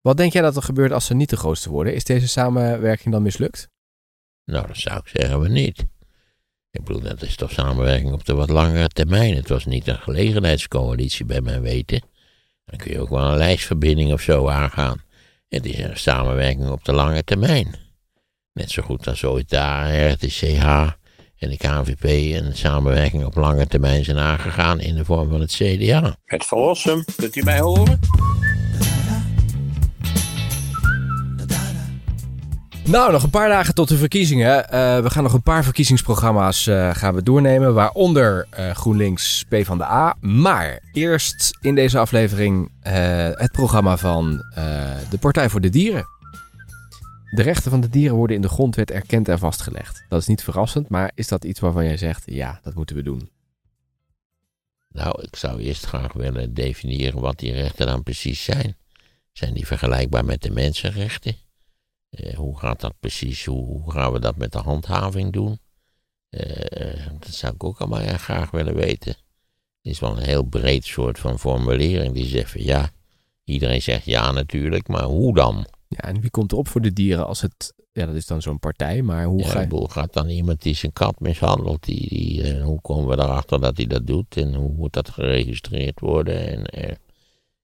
Wat denk jij dat er gebeurt als ze niet de grootste worden? Is deze samenwerking dan mislukt? Nou, dat zou ik zeggen we niet. Ik bedoel, dat is toch samenwerking op de wat langere termijn. Het was niet een gelegenheidscoalitie bij mijn weten. Dan kun je ook wel een lijstverbinding of zo aangaan. Het is een samenwerking op de lange termijn. Net zo goed als ooit de RTCH en de KNVP een samenwerking op lange termijn zijn aangegaan in de vorm van het CDA. Het verlossen, kunt u mij horen? Nou, nog een paar dagen tot de verkiezingen. Uh, we gaan nog een paar verkiezingsprogramma's uh, gaan we doornemen, waaronder uh, GroenLinks PvdA. Maar eerst in deze aflevering het programma van de Partij voor de Dieren. De rechten van de dieren worden in de grondwet erkend en vastgelegd. Dat is niet verrassend, maar is dat iets waarvan jij zegt, ja, dat moeten we doen? Nou, ik zou eerst graag willen definiëren wat die rechten dan precies zijn. Zijn die vergelijkbaar met de mensenrechten? Eh, hoe gaat dat precies? Hoe, gaan we dat met de handhaving doen? Eh, dat zou ik ook allemaal erg graag willen weten. Het is wel een heel breed soort van formulering die zegt van ja, iedereen zegt ja natuurlijk, maar hoe dan? Ja, en wie komt erop voor de dieren als het, ja dat is dan zo'n partij, maar hoe ja, ga gaat dan iemand die zijn kat mishandelt, die, die, uh, hoe komen we erachter dat hij dat doet en hoe moet dat geregistreerd worden? En,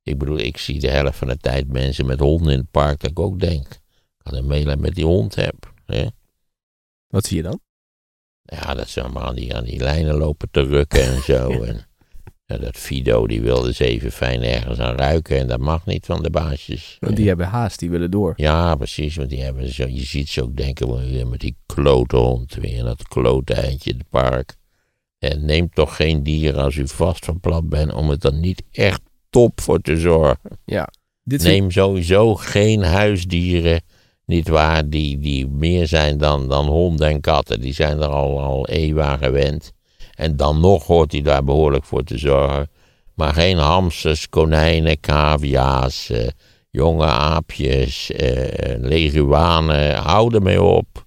ik bedoel, ik zie de helft van de tijd mensen met honden in het park dat ik ook denk, een meelijn met die hond heb. Hè? Wat zie je dan? Ja, dat ze allemaal aan die, aan die lijnen lopen te rukken en zo. en ja, dat Fido die wilde ze even fijn ergens aan ruiken en dat mag niet van de baasjes. Want die hebben haast, die willen door. Ja, precies, want die hebben zo, je ziet ze ook denken met die klote hond weer, dat klote eindje in het park. En neem toch geen dier als u vast van plan bent om het dan niet echt top voor te zorgen. Ja. Dit neem sowieso geen huisdieren niet waar, die, die meer zijn dan, dan honden en katten. Die zijn er al, al eeuwen gewend. En dan nog hoort hij daar behoorlijk voor te zorgen. Maar geen hamsters, konijnen, cavia's, eh, jonge aapjes, eh, leguanen. Hou ermee op.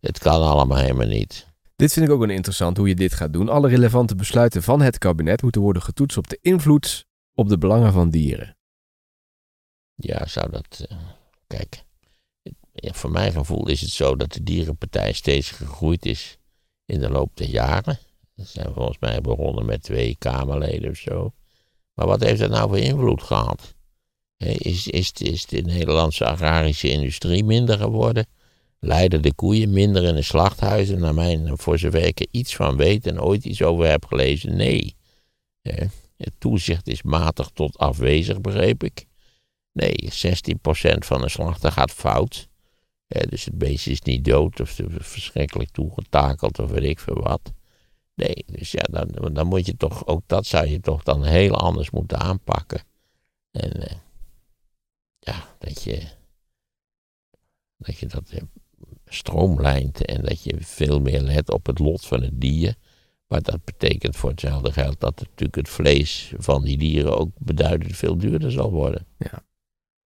Het kan allemaal helemaal niet. Dit vind ik ook een interessant hoe je dit gaat doen. Alle relevante besluiten van het kabinet moeten worden getoetst op de invloed op de belangen van dieren. Ja, zou dat. Uh, kijk, ja, voor mijn gevoel is het zo dat de dierenpartij steeds gegroeid is in de loop der jaren. Ze zijn volgens mij begonnen met twee Kamerleden of zo. Maar wat heeft dat nou voor invloed gehad? Is, is, is de Nederlandse agrarische industrie minder geworden? Leiden de koeien minder in de slachthuizen? Naar mijn, voor zover ik er iets van weet en ooit iets over heb gelezen, nee. Het toezicht is matig tot afwezig, begreep ik. Nee, 16% van de slachten gaat fout dus het beest is niet dood of verschrikkelijk toegetakeld of weet ik veel wat. Nee, dus ja, dan, dan moet je toch, ook dat zou je toch dan heel anders moeten aanpakken. En eh, ja, dat je dat, je dat eh, stroomlijnt en dat je veel meer let op het lot van het dier. Maar dat betekent voor hetzelfde geld dat natuurlijk het vlees van die dieren ook beduidend veel duurder zal worden. Ja.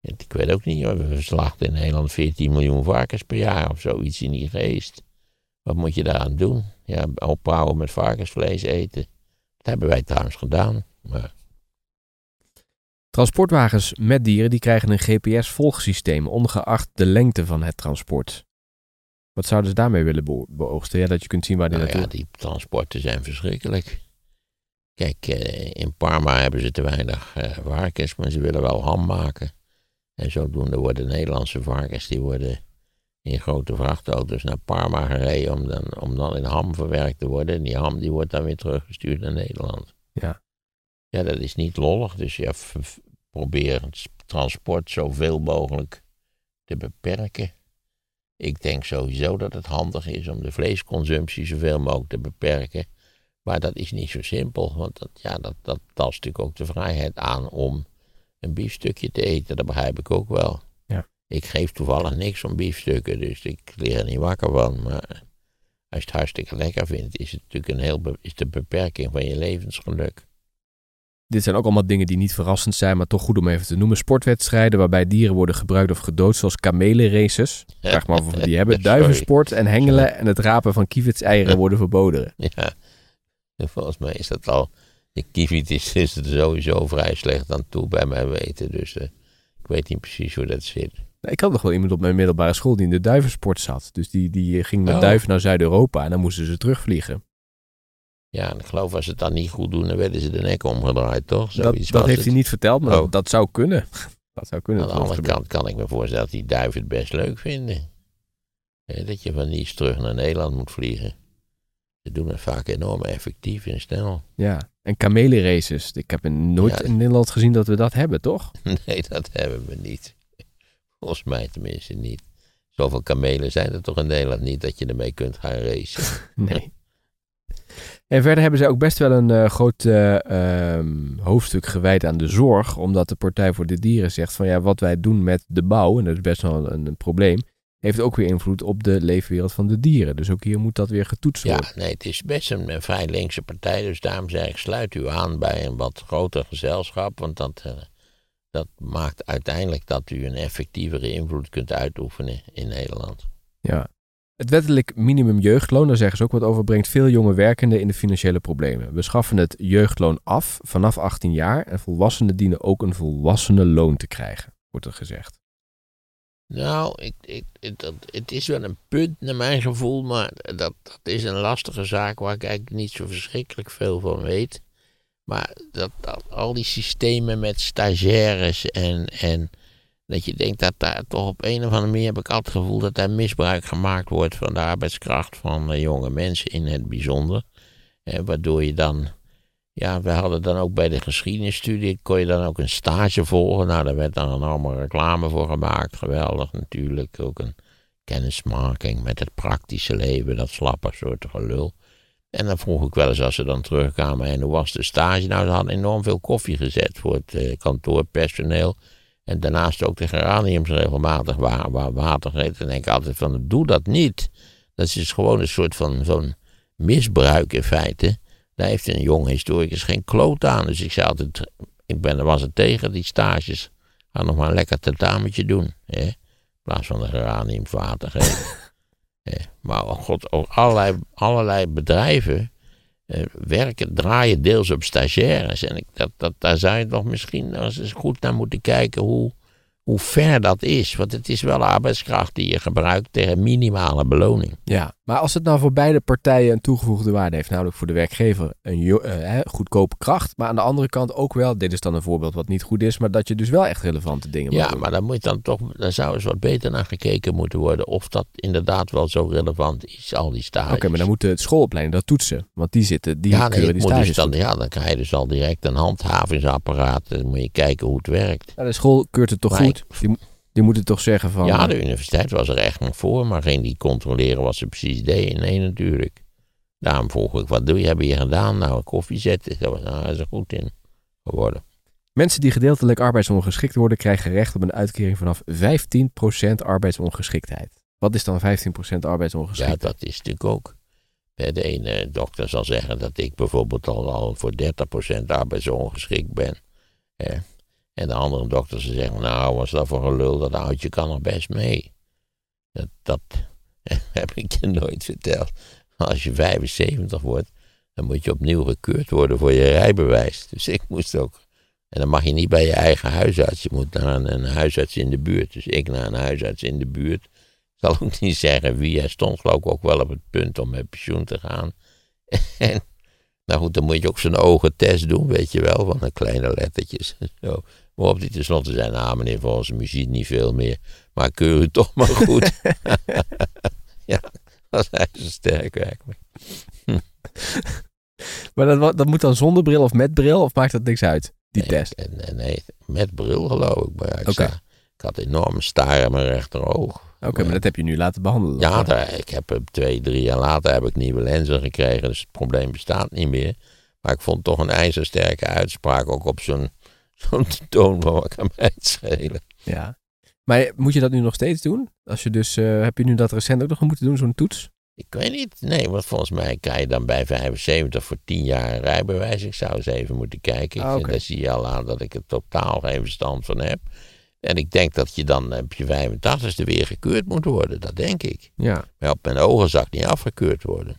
Ik weet ook niet, we slachten in Nederland 14 miljoen varkens per jaar of zoiets in die geest. Wat moet je daaraan doen? Ja, ophouden met varkensvlees eten. Dat hebben wij trouwens gedaan. Maar... Transportwagens met dieren die krijgen een GPS-volgsysteem, ongeacht de lengte van het transport. Wat zouden ze daarmee willen beoogsten? Ja, dat je kunt zien waar die nou naartoe... Ja, die transporten zijn verschrikkelijk. Kijk, eh, in Parma hebben ze te weinig uh, varkens, maar ze willen wel ham maken. En zodoende worden Nederlandse varkens, die worden in grote vrachtauto's naar Parma gereden om dan, om dan in ham verwerkt te worden. En die ham die wordt dan weer teruggestuurd naar Nederland. Ja. Ja, dat is niet lollig. Dus ja, probeer het transport zoveel mogelijk te beperken. Ik denk sowieso dat het handig is om de vleesconsumptie zoveel mogelijk te beperken. Maar dat is niet zo simpel, want dat, ja, dat, dat tast natuurlijk ook de vrijheid aan om een biefstukje te eten. Dat begrijp ik ook wel. Ja. Ik geef toevallig niks om biefstukken, dus ik leer er niet wakker van. Maar als je het hartstikke lekker vindt, is het natuurlijk een heel is de beperking van je levensgeluk. Dit zijn ook allemaal dingen die niet verrassend zijn, maar toch goed om even te noemen. Sportwedstrijden waarbij dieren worden gebruikt of gedood, zoals kamelenraces. Vraag maar of we die hebben. Duivensport en hengelen en het rapen van kievitseieren worden verboden. Ja, volgens mij is dat al de kievit is, is er sowieso vrij slecht aan toe bij mij weten. Dus uh, weet niet precies hoe dat zit. Nou, Ik had nog wel iemand op mijn middelbare school die in de duivensport zat. Dus die, die ging met Oh. duiven naar Zuid-Europa en dan moesten ze terugvliegen. Ja, en ik geloof als ze het dan niet goed doen, dan werden ze de nek omgedraaid, toch? Dat, Zoiets dat heeft het. hij niet verteld, maar Oh. dat, dat zou kunnen. Dat zou kunnen. Aan de andere kant kan ik me voorstellen dat die duiven het best leuk vinden. Dat je van Nice terug naar Nederland moet vliegen. Ze doen het vaak enorm effectief en snel. Ja, en kamelenraces. Ik heb nooit Ja. in Nederland gezien dat we dat hebben, toch? Nee, dat hebben we niet. Volgens mij tenminste niet. Zoveel kamelen zijn er toch in Nederland niet dat je ermee kunt gaan racen. Nee. En verder hebben ze ook best wel een eh, groot eh, ehm, hoofdstuk gewijd aan de zorg. Omdat de Partij voor de Dieren zegt van ja, wat wij doen met de bouw, en dat is best wel een, een probleem, heeft ook weer invloed op de leefwereld van de dieren. Dus ook hier moet dat weer getoetst Ja, worden. nee, het is best een, een vrij linkse partij. Dus daarom zeg ik, sluit u aan bij een wat groter gezelschap. Want dat, eh, dat maakt uiteindelijk dat u een effectievere invloed kunt uitoefenen in Nederland. Ja. Het wettelijk minimum jeugdloon, daar zeggen ze ook wat over, brengt veel jonge werkenden in de financiële problemen. We schaffen het jeugdloon af vanaf 18 jaar en volwassenen dienen ook een volwassenenloon te krijgen, wordt er gezegd. Nou, ik, ik, dat, het is wel een punt naar mijn gevoel, maar dat, dat is een lastige zaak waar ik eigenlijk niet zo verschrikkelijk veel van weet. Maar dat, dat, al die systemen met stagiaires en, en dat je denkt dat daar toch op een of andere manier heb ik altijd het gevoel dat daar misbruik gemaakt wordt van de arbeidskracht van eh, jonge mensen in het bijzonder. Eh, waardoor je dan, ja, we hadden dan ook bij de geschiedenisstudie, kon je dan ook een stage volgen. Nou, daar werd dan allemaal reclame voor gemaakt. Geweldig natuurlijk. Ook een kennismaking met het praktische leven, dat slappe soort gelul. En dan vroeg ik wel eens als ze dan terugkwamen, en hoe was de stage? Nou, ze hadden enorm veel koffie gezet voor het eh, kantoorpersoneel. En daarnaast ook de geraniums regelmatig wa wa water gegeten. En denk ik altijd van, doe dat niet. Dat is gewoon een soort van zo'n misbruik in feite. Daar heeft een jonge historicus geen kloot aan. Dus ik zei altijd, ik ben, was er tegen die stages. Ga nog maar een lekker tentametje doen. Hè? In plaats van de geraniums water geven. Hè? Maar oh god, ook allerlei, allerlei bedrijven eh, werken, draaien deels op stagiaires. En ik, dat, dat, daar zou je toch misschien nog eens goed naar moeten kijken hoe, hoe ver dat is. Want het is wel arbeidskracht die je gebruikt tegen minimale beloning. Ja, maar als het nou voor beide partijen een toegevoegde waarde heeft, namelijk voor de werkgever een hè, goedkope kracht, maar aan de andere kant ook wel, dit is dan een voorbeeld wat niet goed is, maar dat je dus wel echt relevante dingen mag Ja, doen. maar dan moet dan toch, daar zou eens wat beter naar gekeken moeten worden of dat inderdaad wel zo relevant is, al die stages. Oké, maar dan moeten het schoolopleidingen dat toetsen, want die zitten, die ja, nee, die moet stages dus dan, ja, dan krijg je dus al direct een handhavingsapparaat. Dan moet je kijken hoe het werkt. Ja, de school keurt het toch Maar goed? Die, mo- die moeten toch zeggen van... Ja, de universiteit was er echt nog voor, maar ging die controleren wat ze precies deden. Nee, natuurlijk. Daarom vroeg ik, wat doe je, hebben je gedaan? Nou, koffie zetten. Dat was nou, is er goed in geworden. Mensen die gedeeltelijk arbeidsongeschikt worden, krijgen recht op een uitkering vanaf 15% arbeidsongeschiktheid. Wat is dan 15% Ja, arbeidsongeschiktheid? dat is natuurlijk ook. De ene dokter zal zeggen dat ik bijvoorbeeld al, al voor 30% arbeidsongeschikt ben. Hè. En de andere dokter zal zeggen, nou, was dat voor gelul, dat oudje kan er best mee. Dat, dat heb ik je nooit verteld. Als je 75 wordt, dan moet je opnieuw gekeurd worden voor je rijbewijs. Dus ik moest ook. En dan mag je niet bij je eigen huisarts. Je moet naar een, een huisarts in de buurt. Dus ik naar een huisarts in de buurt. Ik zal ook niet zeggen wie. Hij stond geloof ik ook wel op het punt om met pensioen te gaan. En nou goed, dan moet je ook zo'n ogentest doen, weet je wel, van de kleine lettertjes en zo. Waarop hij tenslotte zei, nou meneer, volgens mij ziet niet veel meer. Maar keur u toch maar goed. ja, dat is zo sterk werkelijk. Maar dat, moet dan zonder bril of met bril, of maakt dat niks uit, die Nee, test? en nee, met bril geloof ik. Maar ik, had enorme staar in mijn rechteroog. Oké, maar dat heb je nu laten behandelen. Ja, daar, ik heb twee, drie jaar later heb ik nieuwe lenzen gekregen, dus het probleem bestaat niet meer. Maar ik vond toch een ijzersterke uitspraak, ook op zo'n zo'n toon van wat kan mij het schelen. ja. Maar moet je dat nu nog steeds doen? Als je dus, eh, heb je nu dat recent ook nog moeten doen, zo'n toets? Ik weet niet, nee, want volgens mij krijg je dan bij 75 voor 10 jaar een rijbewijs. Ik zou eens even moeten kijken. Ah, Ik- oké. Daar zie je al aan dat ik er totaal geen verstand van heb. En ik denk dat je dan op je 85ste weer gekeurd moet worden, dat denk ik. Ja. Maar op mijn ogen zag ik niet afgekeurd worden.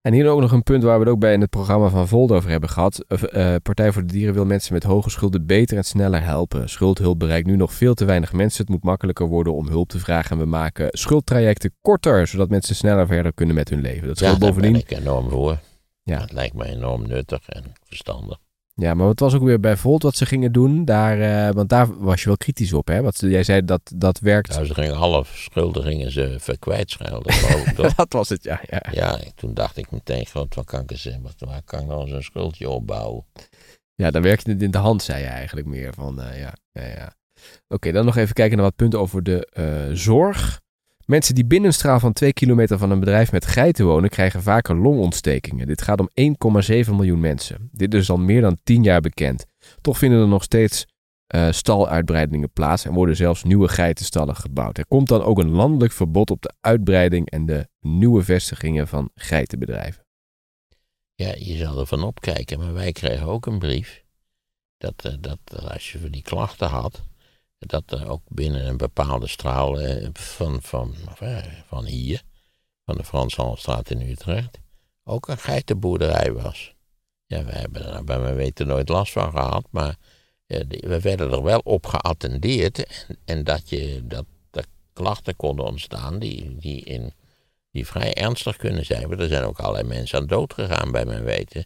En hier ook nog een punt waar we het ook bij in het programma van Volt over hebben gehad. Uh, Partij voor de Dieren wil mensen met hoge schulden beter en sneller helpen. Schuldhulp bereikt nu nog veel te weinig mensen. Het moet makkelijker worden om hulp te vragen. En we maken schuldtrajecten korter, zodat mensen sneller verder kunnen met hun leven. Dat ja, bovendien. Daar ben ik enorm voor. Ja. Dat lijkt me enorm nuttig en verstandig. Ja, maar wat was ook weer bij Volt wat ze gingen doen? Daar, uh, want daar was je wel kritisch op, hè? Wat jij zei dat dat werkt. Nou, ze gingen half schulden gingen ze verkwijtschelden, dat was het, ja, ja. Ja, toen dacht ik meteen, groot, wat kan ik eens? Waar kan ik nou zo'n schuldje opbouwen? Ja, dan werkte het in de hand, zei je eigenlijk meer. Van, uh, ja, ja, ja. Oké, dan nog even kijken naar wat punten over de uh, zorg. Mensen die binnen een straal van 2 kilometer van een bedrijf met geiten wonen, krijgen vaker longontstekingen. Dit gaat om 1,7 miljoen mensen. Dit is al meer dan 10 jaar bekend. Toch vinden er nog steeds uh, staluitbreidingen plaats en worden zelfs nieuwe geitenstallen gebouwd. Er komt dan ook een landelijk verbod op de uitbreiding en de nieuwe vestigingen van geitenbedrijven. Ja, je zal er van opkijken, maar wij kregen ook een brief dat, uh, dat als je voor die klachten had, dat er ook binnen een bepaalde straal eh, van, van, van hier, van de Frans in Utrecht, ook een geitenboerderij was. Ja, we hebben er bij mijn weten nooit last van gehad, maar we werden er wel op geattendeerd en, dat, je, dat er klachten konden ontstaan die, die, in, die vrij ernstig kunnen zijn. Maar er zijn ook allerlei mensen aan dood gegaan bij mijn weten,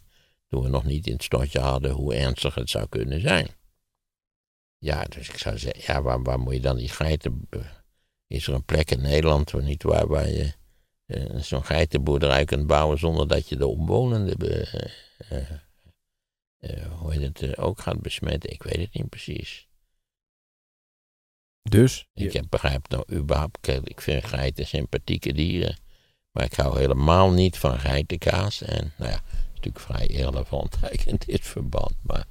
toen we nog niet in het stotje hadden hoe ernstig het zou kunnen zijn. Ja, dus ik zou zeggen, ja, waar, waar moet je dan die geiten... Is er een plek in Nederland waar, niet waar, waar je uh, zo'n geitenboerderij kunt bouwen zonder dat je de omwonenden uh, uh, hoe heet het, ook gaat besmetten? Ik weet het niet precies. Dus? Ik heb, begrijp nou überhaupt, ik vind geiten sympathieke dieren. Maar ik hou helemaal niet van geitenkaas. En nou ja, het is natuurlijk vrij irrelevant in dit verband. Maar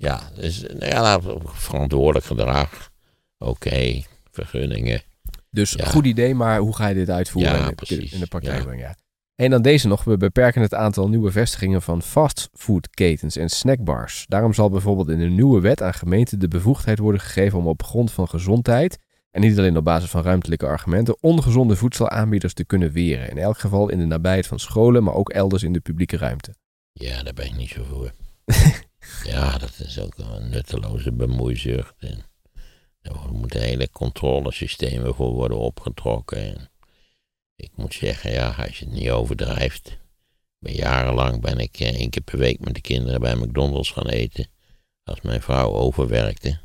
ja, dus nou ja, verantwoordelijk gedrag. Oké, vergunningen. Dus goed idee, maar hoe ga je dit uitvoeren ja, in, de, in, de, praktijk brengen? Ja. En dan deze nog. We beperken het aantal nieuwe vestigingen van fastfoodketens en snackbars. Daarom zal bijvoorbeeld in een nieuwe wet aan gemeenten de bevoegdheid worden gegeven om op grond van gezondheid en niet alleen op basis van ruimtelijke argumenten ongezonde voedselaanbieders te kunnen weren. In elk geval in de nabijheid van scholen, maar ook elders in de publieke ruimte. Ja, daar ben ik niet zo voor. Ja, dat is ook een nutteloze bemoeizucht. En er moeten hele controlesystemen voor worden opgetrokken. En ik moet zeggen, ja, als je het niet overdrijft. Ben jarenlang ben ik eh, één keer per week met de kinderen bij McDonald's gaan eten. Als mijn vrouw overwerkte.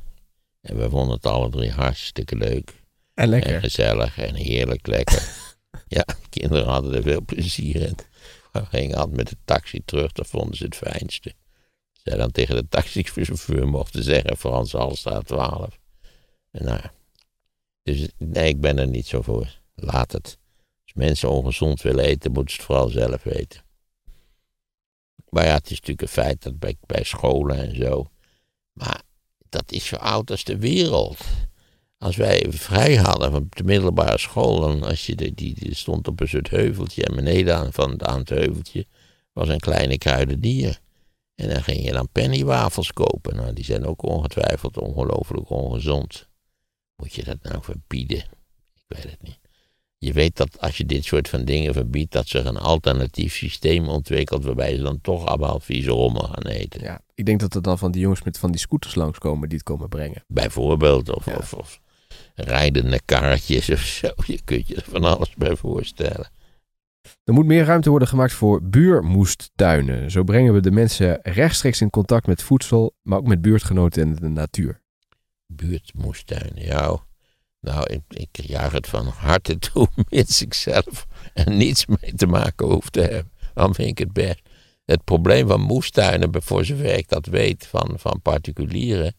En we vonden het alle drie hartstikke leuk. En lekker. En gezellig en heerlijk lekker. ja, kinderen hadden er veel plezier in. We gingen altijd met de taxi terug, dat vonden ze het fijnste zij dan tegen de taxichauffeur mochten zeggen, Frans Halstraat 12. En nou, dus nee, ik ben er niet zo voor. Laat het. Als mensen ongezond willen eten, moeten ze het vooral zelf weten. Maar ja, het is natuurlijk een feit dat bij, bij scholen en zo. Maar dat is zo oud als de wereld. Als wij vrij hadden van de middelbare school, als je die, die stond op een soort heuveltje en beneden aan, van, aan het heuveltje was een kleine kruidenier. En dan ging je dan pennywafels kopen. Nou, die zijn ook ongetwijfeld ongelooflijk ongezond. Moet je dat nou verbieden? Ik weet het niet. Je weet dat als je dit soort van dingen verbiedt, dat zich een alternatief systeem ontwikkelt waarbij ze dan toch allemaal vieze rommel gaan eten. Ja, ik denk dat er dan van die jongens met van die scooters langskomen die het komen brengen. Bijvoorbeeld, of, of, of rijdende karretjes of zo. Je kunt je er van alles bij voorstellen. Er moet meer ruimte worden gemaakt voor buurmoestuinen. Zo brengen we de mensen rechtstreeks in contact met voedsel, maar ook met buurtgenoten en de natuur. Buurtmoestuinen, ja. Nou, ik, ik jaag het van harte toe, mits ik zelf er niets mee te maken hoef te hebben. Dan vind ik het best. Het probleem van moestuinen, voor zover ik dat weet van, van particulieren,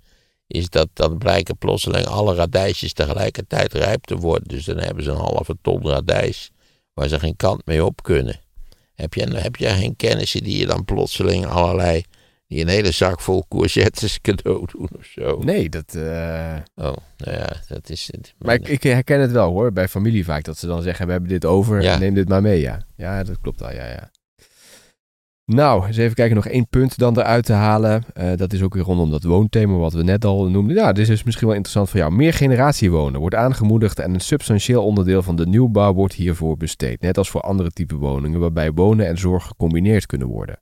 is dat dan blijken plotseling alle radijsjes tegelijkertijd rijp te worden. Dus dan hebben ze een halve ton radijs waar ze geen kant mee op kunnen. Heb je, heb je geen kennissen die je dan plotseling allerlei, die een hele zak vol courgettes cadeau doen of zo? Nee, dat... Uh... Oh, nou ja, dat is het. Maar ik, ik, herken het wel hoor, bij familie vaak, dat ze dan zeggen, we hebben dit over, neem dit maar mee, ja. Ja, dat klopt al, ja, ja. Nou, eens even kijken, nog één punt dan eruit te halen. Eh, dat is ook weer rondom dat woonthema wat we net al noemden. Ja, dit is misschien wel interessant voor jou. Meer generatiewonen wordt aangemoedigd en een substantieel onderdeel van de nieuwbouw wordt hiervoor besteed. Net als voor andere type woningen, waarbij wonen en zorg gecombineerd kunnen worden.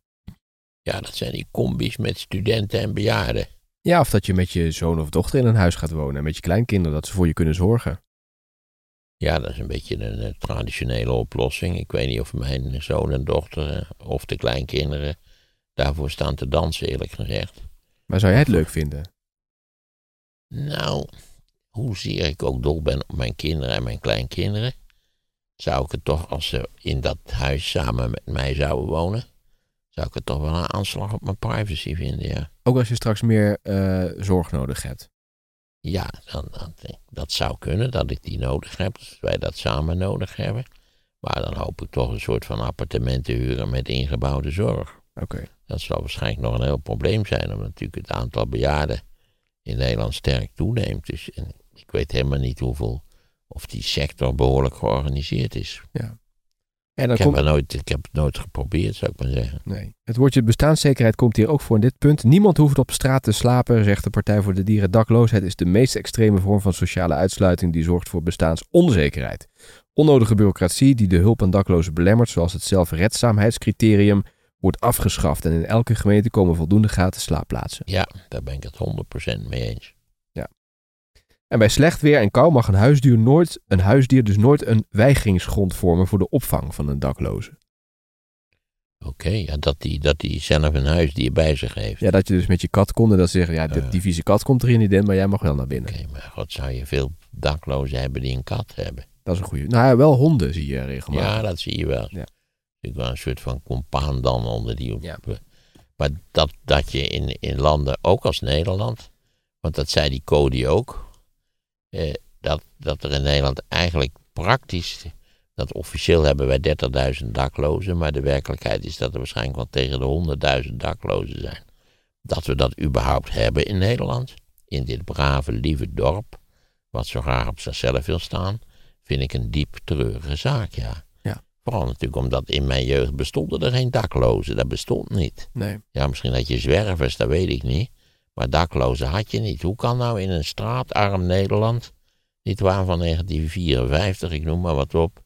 Ja, dat zijn die combis met studenten en bejaarden. Ja, of dat je met je zoon of dochter in een huis gaat wonen en met je kleinkinderen, dat ze voor je kunnen zorgen. Ja, dat is een beetje een, eh, traditionele oplossing. Ik weet niet of mijn zoon en dochter eh, of de kleinkinderen daarvoor staan te dansen, eerlijk gezegd. Maar zou jij het leuk vinden? Nou, hoezeer ik ook dol ben op mijn kinderen en mijn kleinkinderen, zou ik het toch, als ze in dat huis samen met mij zouden wonen, zou ik het toch wel een aanslag op mijn privacy vinden, ja. Ook als je straks meer eh, zorg nodig hebt. Ja, dan, dan, dat zou kunnen dat ik die nodig heb, dat wij dat samen nodig hebben. Maar dan hoop ik toch een soort van appartement te huren met ingebouwde zorg. Oké. Dat zal waarschijnlijk nog een heel probleem zijn, omdat natuurlijk het aantal bejaarden in Nederland sterk toeneemt. Dus en ik weet helemaal niet hoeveel, of die sector behoorlijk georganiseerd is. En dan Ik heb, komt... nooit, ik heb het nooit geprobeerd, zou ik maar zeggen. Nee. Het woordje bestaanszekerheid komt hier ook voor in dit punt. Niemand hoeft op straat te slapen, zegt de Partij voor de Dieren. Dakloosheid is de meest extreme vorm van sociale uitsluiting die zorgt voor bestaansonzekerheid. Onnodige bureaucratie die de hulp aan daklozen belemmert, zoals het zelfredzaamheidscriterium, wordt afgeschaft. En in elke gemeente komen voldoende gratis slaapplaatsen. Ja, daar ben ik het 100% mee eens. En bij slecht weer en kou mag een huisdier, nooit, een huisdier dus nooit een weigeringsgrond vormen voor de opvang van een dakloze. Oké, ja, dat die, dat die zelf een huisdier bij zich heeft. Ja, dat je dus met je kat komt en dan zeggen, ja, Ja. die vieze kat komt er niet in, maar jij mag wel naar binnen. Oké, maar god, zou je veel daklozen hebben die een kat hebben? Dat is een goede. Nou ja, wel honden zie je regelmatig. Ja, dat zie je wel. Ja. Ik wel een soort van compaan dan onder die. Ja. Maar dat, dat je in, in landen, ook als Nederland, want dat zei die Cody ook, eh, dat, dat er in Nederland eigenlijk praktisch, dat officieel hebben wij 30.000 daklozen, maar de werkelijkheid is dat er waarschijnlijk wel tegen de 100.000 daklozen zijn. Dat we dat überhaupt hebben in Nederland, in dit brave, lieve dorp, wat zo graag op zichzelf wil staan, vind ik een diep treurige zaak, ja. Vooral natuurlijk omdat in mijn jeugd bestonden er geen daklozen, dat bestond niet. Nee. Ja, misschien had je zwervers, dat weet ik niet. Maar daklozen had je niet. Hoe kan nou in een straatarm Nederland, niet waar van 1954, ik noem maar wat op,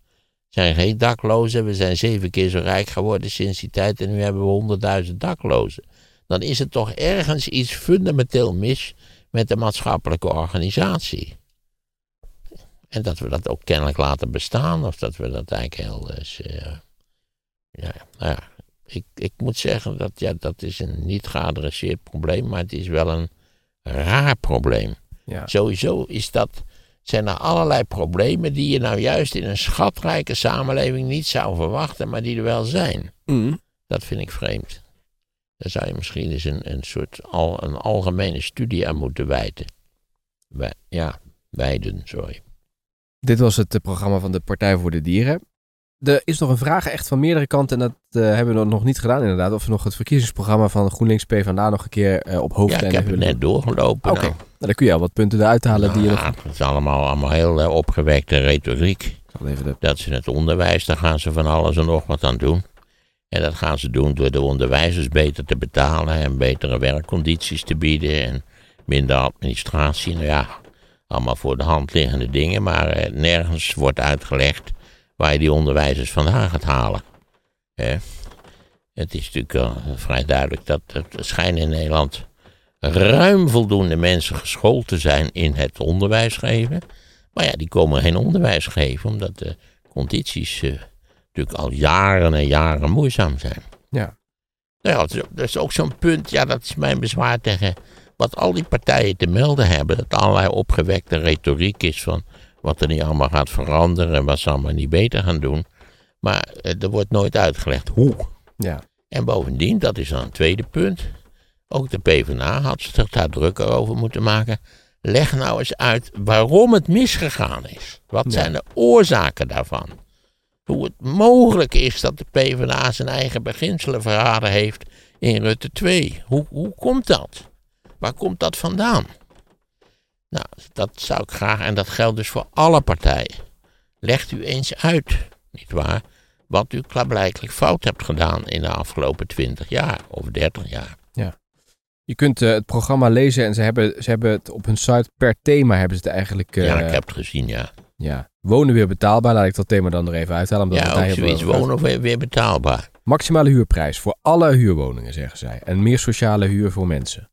zijn geen daklozen. We zijn zeven keer zo rijk geworden sinds die tijd en nu hebben we honderdduizend daklozen. Dan is het toch ergens iets fundamenteel mis met de maatschappelijke organisatie. En dat we dat ook kennelijk laten bestaan, of dat we dat eigenlijk heel. eh, ja, nou ja, ik, ik moet zeggen dat ja, dat is een niet geadresseerd probleem, maar het is wel een raar probleem. Ja. Sowieso is dat, zijn er allerlei problemen die je nou juist in een schatrijke samenleving niet zou verwachten, maar die er wel zijn. Mm. Dat vind ik vreemd. Daar zou je misschien eens een, een soort al, een algemene studie aan moeten wijten. Wij, ja, wijden, sorry. Dit was het eh, programma van de Partij voor de Dieren. Er is nog een vraag echt van meerdere kanten en dat eh, hebben we nog niet gedaan inderdaad. Of we nog het verkiezingsprogramma van GroenLinks PvdA nog een keer eh, op Ja, hoofdlijnen ik heb het net doorgelopen. Oké, nou. nou, dan kun je al wat punten eruit halen die je nog... Ja, het is allemaal, allemaal heel eh, opgewekte retoriek. Even de... Dat ze het onderwijs, daar gaan ze van alles en nog wat aan doen. En dat gaan ze doen door de onderwijzers beter te betalen en betere werkcondities te bieden en minder administratie. Nou ja, allemaal voor de hand liggende dingen, maar nergens wordt uitgelegd waar je die onderwijzers vandaan gaat halen. Hè? Het is natuurlijk vrij duidelijk dat er schijnen in Nederland ruim voldoende mensen geschoold te zijn in het onderwijs geven. Maar ja, die komen geen onderwijs geven, omdat de condities eh, natuurlijk al jaren en jaren moeizaam zijn. Ja. Nou ja, dat is ook zo'n punt, ja, dat is mijn bezwaar tegen wat al die partijen te melden hebben. Dat allerlei opgewekte retoriek is van wat er niet allemaal gaat veranderen en wat ze allemaal niet beter gaan doen. Maar eh, er wordt nooit uitgelegd hoe. Ja. En bovendien, dat is dan een tweede punt. Ook de PvdA had zich daar drukker over moeten maken. Leg nou eens uit waarom het misgegaan is. Wat Ja. zijn de oorzaken daarvan? Hoe het mogelijk is dat de PvdA zijn eigen beginselen verraden heeft in Rutte 2. Hoe, hoe komt dat? Waar komt dat vandaan? Nou, dat zou ik graag, en dat geldt dus voor alle partijen. Legt u eens uit, nietwaar, Wat u klaarblijkelijk fout hebt gedaan in de afgelopen 20 jaar of 30 jaar. Je kunt eh, het programma lezen en ze hebben, ze hebben het op hun site per thema hebben ze het eigenlijk. eh, ja, ik heb het gezien, ja. ja. Wonen weer betaalbaar. Laat ik dat thema dan er even uithalen. Omdat Ja, ook heel zoiets wonen weer, weer betaalbaar. Maximale huurprijs voor alle huurwoningen, zeggen zij. En meer sociale huur voor mensen.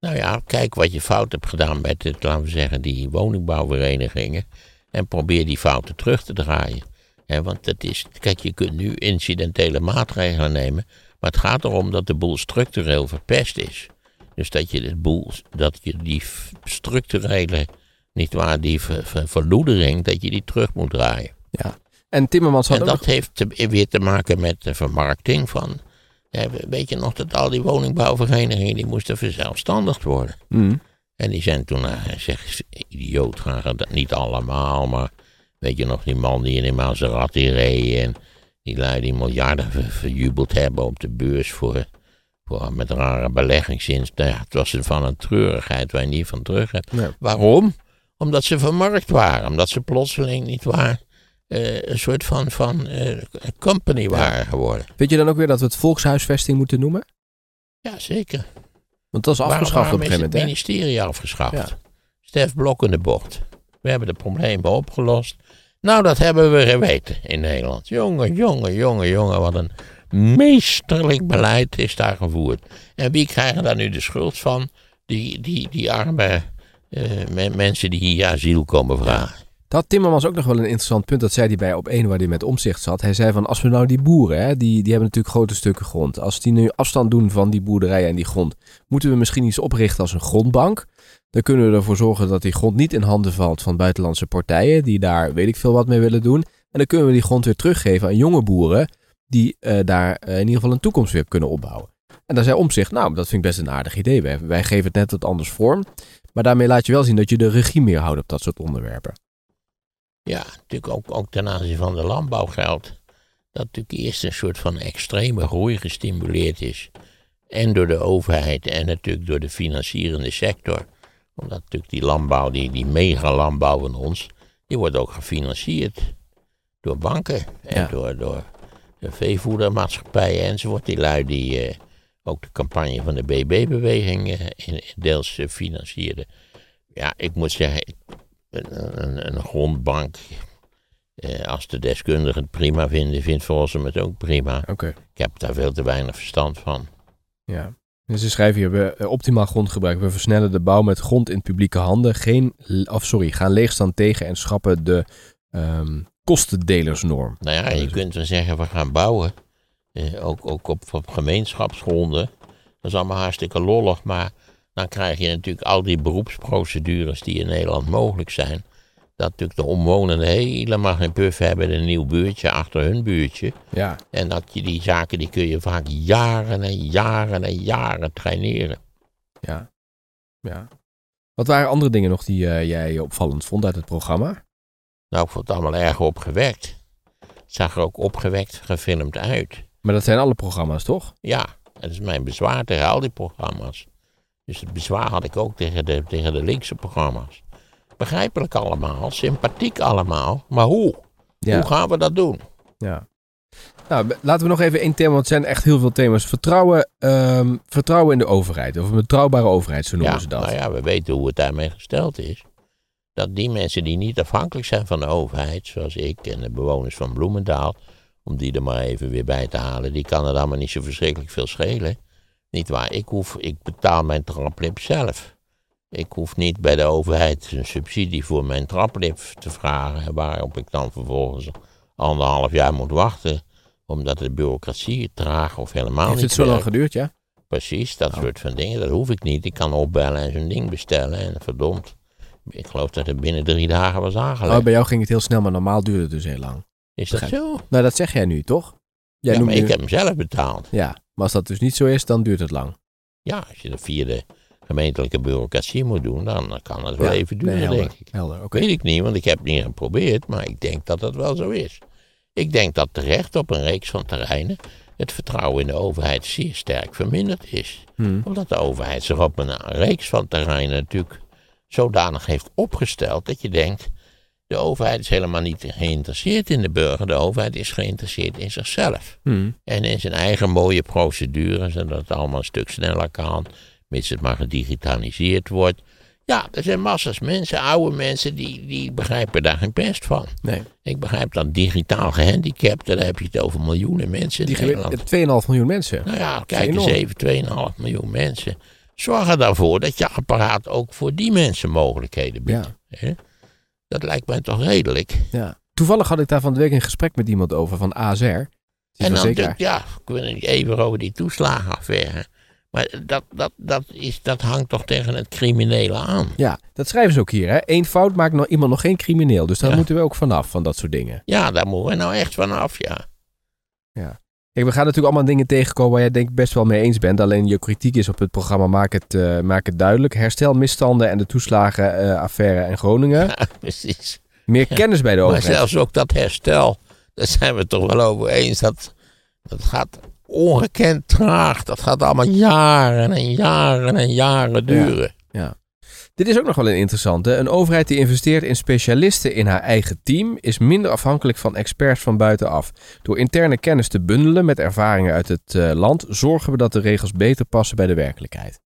Nou ja, kijk wat je fout hebt gedaan met, het, laten we zeggen, die woningbouwverenigingen. En probeer die fouten terug te draaien. Want het is, kijk, je kunt nu incidentele maatregelen nemen. Maar het gaat erom dat de boel structureel verpest is. Dus dat je, de boel, dat je die structurele, niet waar, die ver, ver- verloedering, dat je die terug moet draaien. En Timmermans had En dat heeft te- weer te maken met de vermarkting van. Ja, weet je nog dat al die woningbouwverenigingen die moesten verzelfstandigd worden? Mm. En die zijn toen, uh, zeg, idioot, gaan dat niet allemaal, maar weet je nog die man die in een Maserati reed en die lui die miljarden ver- verjubeld hebben op de beurs voor, voor met rare beleggingszins. Nou ja, het was een van een treurigheid waar je niet van terug hebt. Waarom? Omdat ze vermarkt waren, omdat ze plotseling niet waar eh, een soort van, van eh, company waren geworden. Vind je dan ook weer dat we het volkshuisvesting moeten noemen? Ja, zeker. Want dat is Waarom- afgeschaft op een gegeven het moment. hè? ministerie afgeschaft? Ja. Stef Blok in de bocht. We hebben de problemen opgelost. Nou, dat hebben we geweten in Nederland. Jongen, jongen, jongen, jongen. Wat een meesterlijk beleid is daar gevoerd. En wie krijgen daar nu de schuld van? Die, die, die arme eh, me- mensen die hier asiel komen vragen. Dat Timmermans ook nog wel een interessant punt. Dat zei hij bij op één waar hij met omzicht zat. Hij zei van als we nou die boeren, hè, die, die hebben natuurlijk grote stukken grond. Als die nu afstand doen van die boerderijen en die grond, moeten we misschien iets oprichten als een grondbank. Dan kunnen we ervoor zorgen dat die grond niet in handen valt van buitenlandse partijen die daar weet ik veel wat mee willen doen. En dan kunnen we die grond weer teruggeven aan jonge boeren die eh, daar eh, in ieder geval een toekomst weer kunnen opbouwen. En daar zei Omzicht, nou, dat vind ik best een aardig idee. Wij, wij geven het net wat anders vorm. Maar daarmee laat je wel zien dat je de regie meer houdt op dat soort onderwerpen. Ja, natuurlijk ook, ook ten aanzien van de landbouw geldt dat natuurlijk eerst een soort van extreme groei gestimuleerd is. En door de overheid en natuurlijk door de financierende sector. Omdat natuurlijk die landbouw, die, die mega-landbouw van ons, die wordt ook gefinancierd door banken en Ja. door, door de veevoedermaatschappijen enzovoort. Die lui die eh, ook de campagne van de BB-beweging eh, in- deels eh, financierden. Ja, ik moet zeggen, ik- een, een, een grondbank, eh, als de deskundigen het prima vinden, vindt Volsum het ook prima. Oké. Ik heb daar veel te weinig verstand van. Ja. Dus ze schrijven hier, we, eh, optimaal grondgebruik. We versnellen de bouw met grond in publieke handen. Geen, of sorry, gaan leegstand tegen en schrappen de ehm, kostendelersnorm. Nou ja, je kunt wel zeggen, we gaan bouwen. Eh, ook ook op, op gemeenschapsgronden. Dat is allemaal hartstikke lollig, maar dan krijg je natuurlijk al die beroepsprocedures die in Nederland mogelijk zijn. Dat natuurlijk de omwonenden helemaal geen puff hebben, een nieuw buurtje achter hun buurtje. Ja, En dat je die zaken, die kun je vaak jaren en jaren en jaren traineren. ja, ja. Wat waren andere dingen nog die eh, jij opvallend vond uit het programma? Nou, ik vond het allemaal erg opgewekt. Het zag er ook opgewekt gefilmd uit. Maar dat zijn alle programma's, toch? Ja, dat is mijn bezwaar tegen al die programma's. Dus het bezwaar had ik ook tegen de, tegen de linkse programma's. Begrijpelijk allemaal, sympathiek allemaal, maar hoe? Ja. Hoe gaan we dat doen? Ja. Nou, laten we nog even één thema, want het zijn echt heel veel thema's. Vertrouwen, ehm, vertrouwen in de overheid, of een betrouwbare overheid, zo noemen Ja, ze dat. nou ja, we weten hoe het daarmee gesteld is. Dat die mensen die niet afhankelijk zijn van de overheid, zoals ik en de bewoners van Bloemendaal, om die er maar even weer bij te halen, die kan het allemaal niet zo verschrikkelijk veel schelen. Niet waar, ik, hoef, ik betaal mijn traplip zelf. Ik hoef niet bij de overheid een subsidie voor mijn traplip te vragen, waarop ik dan vervolgens anderhalf jaar moet wachten, omdat de bureaucratie traag of helemaal Heeft niet het zo lang geduurd, ja? Precies, dat Oh. soort van dingen. Dat hoef ik niet. Ik kan opbellen en zo'n ding bestellen. En verdomd, ik geloof dat het binnen drie dagen was aangelegd. Oh, bij jou ging het heel snel, maar normaal duurde het dus heel lang. Is dat begrijp. zo? Nou, dat zeg jij nu, toch? Jij ja, maar ik nu- heb hem zelf betaald. Ja, maar als dat dus niet zo is, dan duurt het lang. Ja, als je de gemeentelijke bureaucratie moet doen, dan kan het wel Ja, even duren, nee, helder, denk ik. Helder, oké. Weet ik niet, want ik heb het niet geprobeerd, maar ik denk dat dat wel zo is. Ik denk dat terecht op een reeks van terreinen het vertrouwen in de overheid zeer sterk verminderd is. Hm. Omdat de overheid zich op een reeks van terreinen natuurlijk zodanig heeft opgesteld dat je denkt, De overheid is helemaal niet geïnteresseerd in de burger. De overheid is geïnteresseerd in zichzelf. Hmm. En in zijn eigen mooie procedures, zodat het allemaal een stuk sneller kan, mits het maar gedigitaliseerd wordt. Ja, er zijn massa's mensen, oude mensen, die, die begrijpen daar geen pest van. Nee. Ik begrijp dat digitaal gehandicapten, daar heb je het over miljoenen mensen in Die Nederland. gewe- 2,5 miljoen mensen. Nou ja, kijk eens even, 2,5 miljoen mensen. Zorg er dan voor dat je apparaat ook voor die mensen mogelijkheden biedt. Ja. Dat lijkt mij toch redelijk. Ja. Toevallig had ik daar van de week een gesprek met iemand over van ASR. Is En dan, natuurlijk, ja, ik wil niet even over die toeslagenaffaire. Maar dat, dat, dat, is, dat hangt toch tegen het criminele aan. Ja, dat schrijven ze ook hier. Hè? Eén fout maakt nog, iemand nog geen crimineel. Dus daar Ja. moeten we ook vanaf, van dat soort dingen. Ja, daar moeten we nou echt vanaf, ja. Kijk, we gaan natuurlijk allemaal dingen tegenkomen waar jij denk ik best wel mee eens bent. Alleen je kritiek is op het programma Maak het, eh, maak het duidelijk. Herstel misstanden en de toeslagenaffaire en Groningen. Ja, precies. Meer kennis bij de Maar overheid. zelfs ook dat herstel, daar zijn we het toch wel over eens. Dat, dat gaat ongekend traag. Dat gaat allemaal jaren en jaren en jaren duren. Dit is ook nog wel een interessante. Een overheid die investeert in specialisten in haar eigen team is minder afhankelijk van experts van buitenaf. Door interne kennis te bundelen met ervaringen uit het eh, land zorgen we dat de regels beter passen bij de werkelijkheid.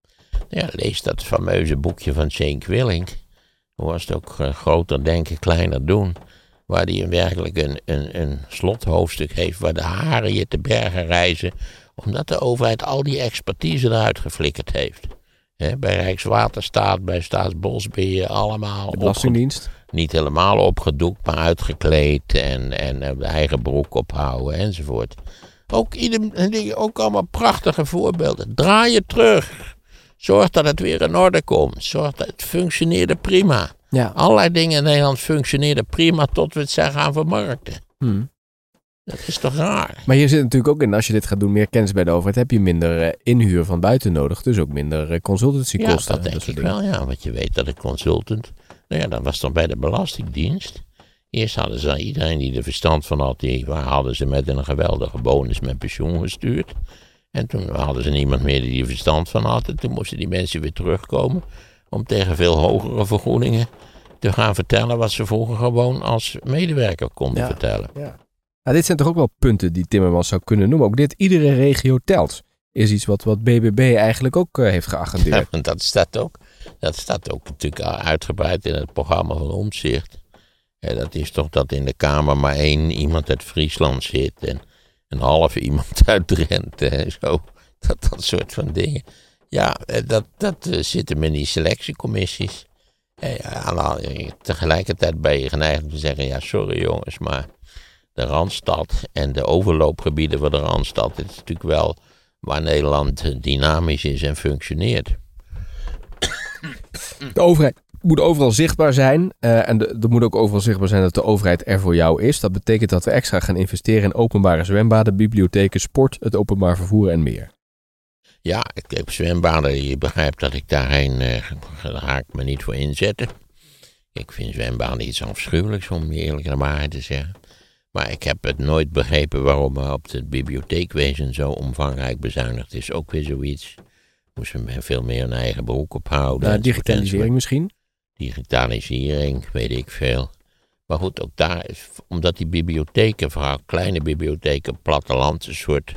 Ja, lees dat fameuze boekje van Cenk Willink. Hoe was het ook eh, groter denken, kleiner doen. Waar hij werkelijk een, een, een slothoofdstuk heeft waar de haren je te bergen reizen. Omdat de overheid al die expertise eruit geflikkerd heeft. Hè, bij Rijkswaterstaat, bij Staatsbosbeheer, allemaal. De Belastingdienst. niet helemaal opgedoekt, maar uitgekleed en, en eh, de eigen broek ophouden enzovoort. Ook, ieder, ook allemaal prachtige voorbeelden. Draai je terug. Zorg dat het weer in orde komt. Zorg dat het functioneerde prima. Ja. Allerlei dingen in Nederland functioneerden prima tot we het zijn gaan vermarkten. Hmm. Dat is toch raar? Maar hier zit natuurlijk ook in, als je dit gaat doen, meer kennis bij de overheid, heb je minder eh, inhuur van buiten nodig. Dus ook minder eh, consultancykosten. Ja, dat denk ik dingen. wel, ja. Want je weet dat een consultant... Nou ja, dat was toch bij de Belastingdienst. Eerst hadden ze iedereen die er verstand van had, die hadden ze met een geweldige bonus met pensioen gestuurd. En toen hadden ze niemand meer die er verstand van had. En toen moesten die mensen weer terugkomen om tegen veel hogere vergoedingen te gaan vertellen wat ze vroeger gewoon als medewerker konden Ja. vertellen. Nou, dit zijn toch ook wel punten die Timmermans zou kunnen noemen. Ook dit, iedere regio telt. Is iets wat, wat BBB eigenlijk ook eh, heeft Ja, geagendeerd. want dat staat ook, dat staat ook natuurlijk uitgebreid in het programma van Omtzigt. Ja, dat is toch dat in de Kamer maar één iemand uit Friesland zit en een halve iemand uit Drenthe en zo. Dat, dat soort van dingen. Ja, eh, dat, dat eh, zit hem in die selectiecommissies. Ja, eh, tegelijkertijd ben je geneigd om te zeggen, ja sorry jongens, maar de Randstad en de overloopgebieden van de Randstad, dit is natuurlijk wel waar Nederland dynamisch is en functioneert. De overheid moet overal zichtbaar zijn. eh, en er moet ook overal zichtbaar zijn dat de overheid er voor jou is. Dat betekent dat we extra gaan investeren in openbare zwembaden, bibliotheken, sport, het openbaar vervoer en meer. Ja, ik heb zwembaden. Je begrijpt dat ik daarheen, daar ga ik me niet voor inzetten. Ik vind zwembaden iets afschuwelijks, om je eerlijk naar waarheid te zeggen. Maar ik heb het nooit begrepen waarom er op het bibliotheekwezen zo omvangrijk bezuinigd is. Ook weer zoiets. Moesten we veel meer een eigen broek ophouden. Enzovoort, digitalisering misschien. digitalisering, weet ik veel. Maar goed, ook daar is, omdat die bibliotheken, vooral kleine bibliotheken platteland, een soort,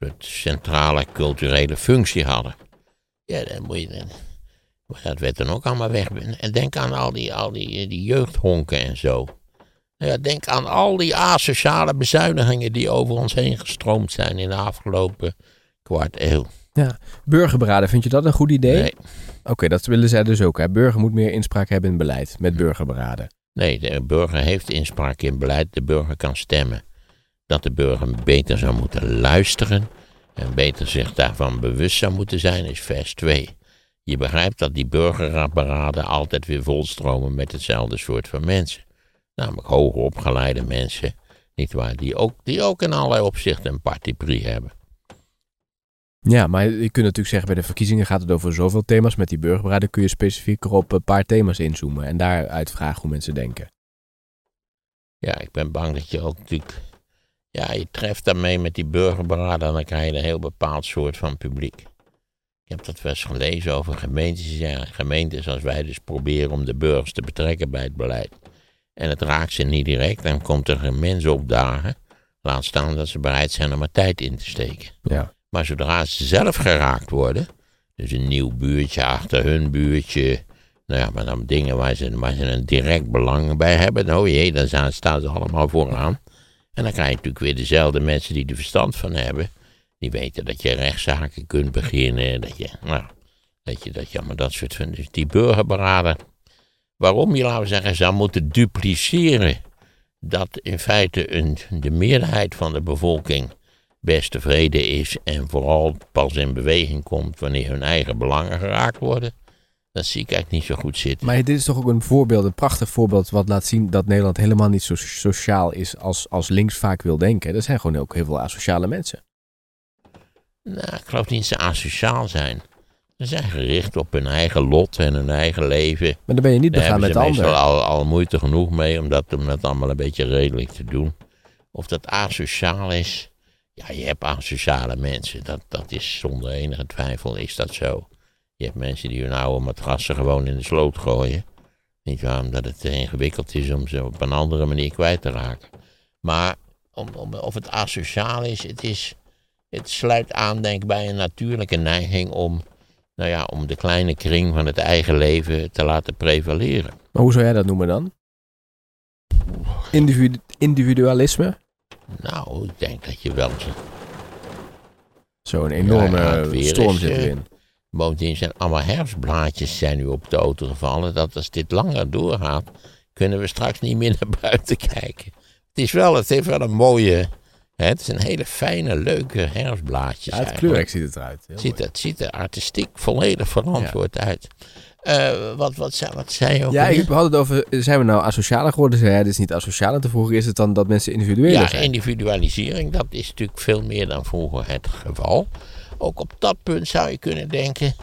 soort centrale culturele functie hadden. Ja, dan moet je. dan- Maar dat werd dan ook allemaal weg. En denk aan al die, al die, die jeugdhonken en zo. Ja, denk aan al die asociale bezuinigingen die over ons heen gestroomd zijn in de afgelopen kwart eeuw. Burgerberaden, vind je dat een goed idee? Nee, Oké, dat willen zij dus ook. Hè? Burger moet meer inspraak hebben in beleid met burgerberaden. Nee, de burger heeft inspraak in beleid. De burger kan stemmen. Dat de burger beter zou moeten luisteren en beter zich daarvan bewust zou moeten zijn, is vers 2. Je begrijpt dat die burgerapparaten altijd weer volstromen met hetzelfde soort van mensen. Namelijk hoger opgeleide mensen, nietwaar, die ook, die ook in allerlei opzichten een parti hebben. Ja, maar je kunt natuurlijk zeggen, bij de verkiezingen gaat het over zoveel thema's. Met die burgerberaden kun je specifieker op een paar thema's inzoomen. En daaruit vragen hoe mensen denken. Ja, ik ben bang dat je ook natuurlijk. Ja, je treft daarmee met die burgerberaden en dan krijg je een heel bepaald soort van publiek. Ik heb dat wel eens gelezen over gemeentes. Ja, gemeentes als wij dus proberen om de burgers te betrekken bij het beleid. En het raakt ze niet direct, dan komt er een mens opdagen. Laat staan dat ze bereid zijn om er tijd in te steken. Ja. Maar zodra ze zelf geraakt worden, dus een nieuw buurtje achter hun buurtje, nou ja, maar dan dingen waar ze, waar ze een direct belang bij hebben, nou jee, dan staan ze allemaal vooraan. En dan krijg je natuurlijk weer dezelfde mensen die er verstand van hebben. Die weten dat je rechtszaken kunt beginnen, dat je, nou, dat je, dat je allemaal dat soort van, dus die burgerberader, waarom je, laten we zeggen, zou moeten dupliceren dat in feite een, de meerderheid van de bevolking best tevreden is en vooral pas in beweging komt wanneer hun eigen belangen geraakt worden, dat zie ik eigenlijk niet zo goed zitten. Maar dit is toch ook een voorbeeld, een prachtig voorbeeld, wat laat zien dat Nederland helemaal niet zo sociaal is als, als links vaak wil denken. Er zijn gewoon ook heel veel asociale mensen. Nou, ik geloof niet dat ze asociaal zijn. Ze zijn gericht op hun eigen lot en hun eigen leven. Maar dan ben je niet Daar begaan hebben met ze de meestal ander. al, al moeite genoeg mee om dat, om dat allemaal een beetje redelijk te doen. Of dat asociaal is. Ja, je hebt asociale mensen. Dat, dat is zonder enige twijfel is dat zo. Je hebt mensen die hun oude matrassen gewoon in de sloot gooien. Niet waar, omdat het te ingewikkeld is om ze op een andere manier kwijt te raken. Maar om, om, of het asociaal is, het is, het sluit aan denk ik bij een natuurlijke neiging om, nou ja, om de kleine kring van het eigen leven te laten prevaleren. Maar hoe zou jij dat noemen dan? Individu- individualisme? Nou, ik denk dat je wel Zo'n enorme Ja, storm zit eh, erin. Bovendien zijn allemaal herfstblaadjes zijn nu op de auto gevallen. Dat als dit langer doorgaat, kunnen we straks niet meer naar buiten kijken. Het is wel, het heeft wel een mooie, het is een hele fijne, leuke herfstblaadjes. Ja, het kleurrijk ziet het eruit. Heel ziet, er- het ziet er artistiek volledig verantwoord uit. Eh, wat, wat, zei, wat zei je ook Ja, ik had het over, zijn we nou asocialer geworden? Zei hij, dit is niet asociaal. En te vroeger is het dan dat mensen individueler Ja, zijn. individualisering, dat is natuurlijk veel meer dan vroeger het geval. Ook op dat punt zou je kunnen denken,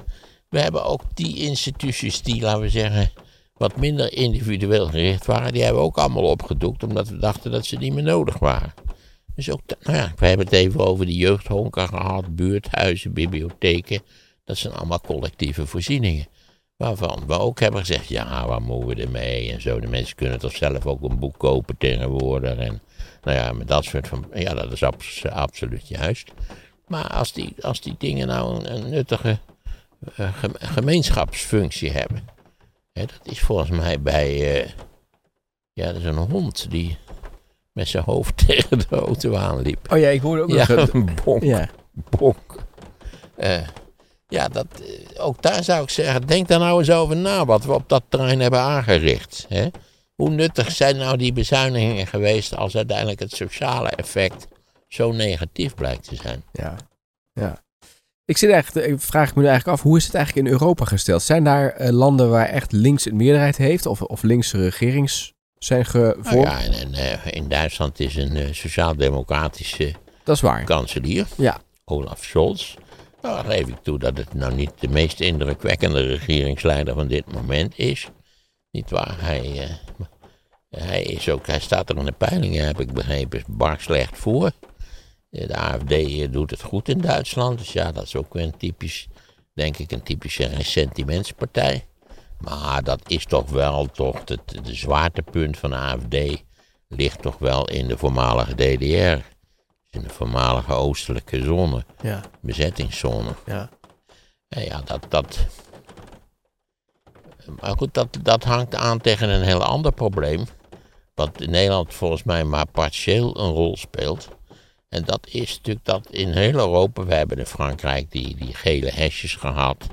we hebben ook die instituties die, laten we zeggen, wat minder individueel gericht waren, die hebben we ook allemaal opgedoekt, omdat we dachten dat ze niet meer nodig waren. Dus ook, nou ja, we hebben het even over de jeugdhonken gehad, buurthuizen, bibliotheken. Dat zijn allemaal collectieve voorzieningen. Waarvan we ook hebben gezegd, ja, waar moeten we ermee en zo. De mensen kunnen toch zelf ook een boek kopen tegenwoordig. En nou ja, met dat soort van, ja, dat is abs- absoluut juist. Maar als die, als die dingen nou een, nuttige eh, gem- gemeenschapsfunctie hebben. Hè, dat is volgens mij bij, eh, ja, dat is een hond die met zijn hoofd tegen de auto aanliep. Oh ja, ik hoorde ook Ja, nog... een bonk Ja. bonk. Eh, ja, dat, eh, ook daar zou ik zeggen, denk daar nou eens over na wat we op dat terrein hebben aangericht. Hè? Hoe nuttig zijn nou die bezuinigingen geweest als uiteindelijk het sociale effect zo negatief blijkt te zijn? Ja. ja. Ik, zit echt, ik vraag ik me nu eigenlijk af, hoe is het eigenlijk in Europa gesteld? Zijn daar eh, landen waar echt links een meerderheid heeft? Of, of linkse regerings zijn Nou gevormd? ja, en, en, eh, in Duitsland is een eh, sociaal-democratische Dat is waar. kanselier, Ja. Olaf Scholz. Nou, dan geef ik toe dat het nou niet de meest indrukwekkende regeringsleider van dit moment is. Niet waar, hij, eh, hij, is ook, hij staat er in de peilingen, heb ik begrepen, bar slecht voor. De AFD doet het goed in Duitsland, dus ja, dat is ook weer een typisch, denk ik, een typische ressentimentspartij. Maar dat is toch wel toch, het de zwaartepunt van de AFD ligt toch wel in de voormalige DDR. In de voormalige oostelijke zone, Ja, bezettingszone. ja. Ja, ja dat, dat. Maar goed, dat, dat hangt aan tegen een heel ander probleem. Wat in Nederland volgens mij maar partieel een rol speelt. En dat is natuurlijk dat in heel Europa, we hebben in Frankrijk die, die gele hesjes gehad.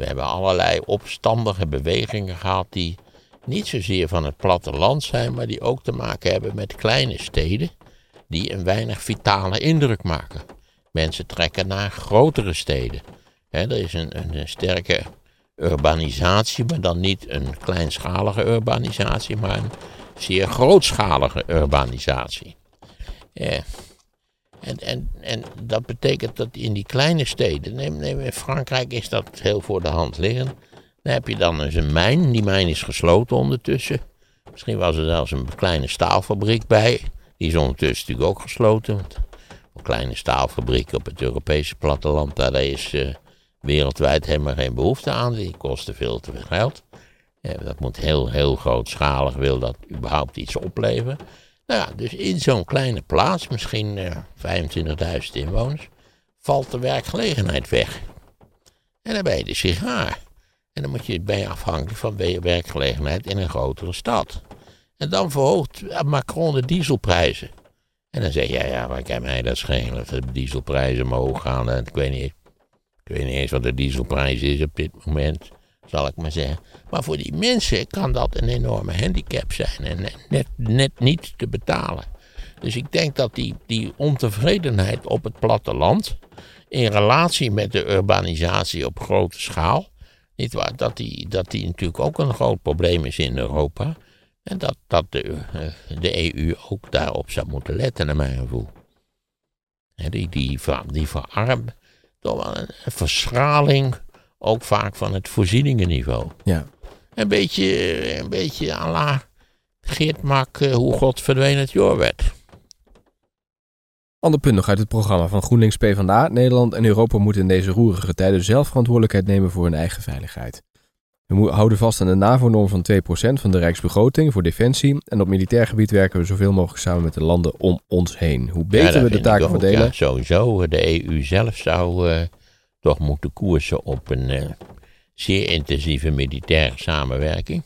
We hebben allerlei opstandige bewegingen gehad die niet zozeer van het platteland zijn, maar die ook te maken hebben met kleine steden die een weinig vitale indruk maken. Mensen trekken naar grotere steden. Hè, er is een, een, een sterke urbanisatie, maar dan niet een kleinschalige urbanisatie, maar een zeer grootschalige urbanisatie. Eh, en, en, en dat betekent dat in die kleine steden, neem, neem in Frankrijk is dat heel voor de hand liggen. Dan heb je dan eens een mijn, die mijn is gesloten ondertussen. Misschien was er zelfs een kleine staalfabriek bij. Die is ondertussen natuurlijk ook gesloten. Want een kleine staalfabriek op het Europese platteland, daar is eh, wereldwijd helemaal geen behoefte aan. Die kosten veel te veel geld. Eh, dat moet heel, heel grootschalig, wil dat überhaupt iets opleveren. Nou ja, dus in zo'n kleine plaats, misschien eh, 25.000 inwoners, valt de werkgelegenheid weg. En dan ben je de sigaar. En dan moet je, ben je afhankelijk van werkgelegenheid in een grotere stad. En dan verhoogt Macron de dieselprijzen. En dan zeg je, ja, waar kan mij dat schelen? Dat de dieselprijzen omhoog gaan. En ik, weet niet, ik weet niet eens wat de dieselprijs is op dit moment, zal ik maar zeggen. Maar voor die mensen kan dat een enorme handicap zijn en net, net niet te betalen. Dus ik denk dat die, die ontevredenheid op het platteland, in relatie met de urbanisatie op grote schaal, niet waar, dat, die, dat die natuurlijk ook een groot probleem is in Europa. En dat, dat de, eh, de EU ook daarop zou moeten letten, naar mijn gevoel. Die, die, die verarmt toch wel een verschraling, ook vaak van het voorzieningenniveau. Ja. Een beetje, een beetje à la Geert Mak, eh, hoe God verdween het werd. Ander punt nog uit het programma van GroenLinks PvdA. Nederland en Europa moeten in deze roerige tijden zelf verantwoordelijkheid nemen voor hun eigen veiligheid. We houden vast aan de NAVO-norm van 2% van de rijksbegroting voor defensie. En op militair gebied werken we zoveel mogelijk samen met de landen om ons heen. Hoe beter we de taken verdelen. Ja, sowieso. De EU zelf zou uh, toch moeten koersen op een uh, zeer intensieve militaire samenwerking.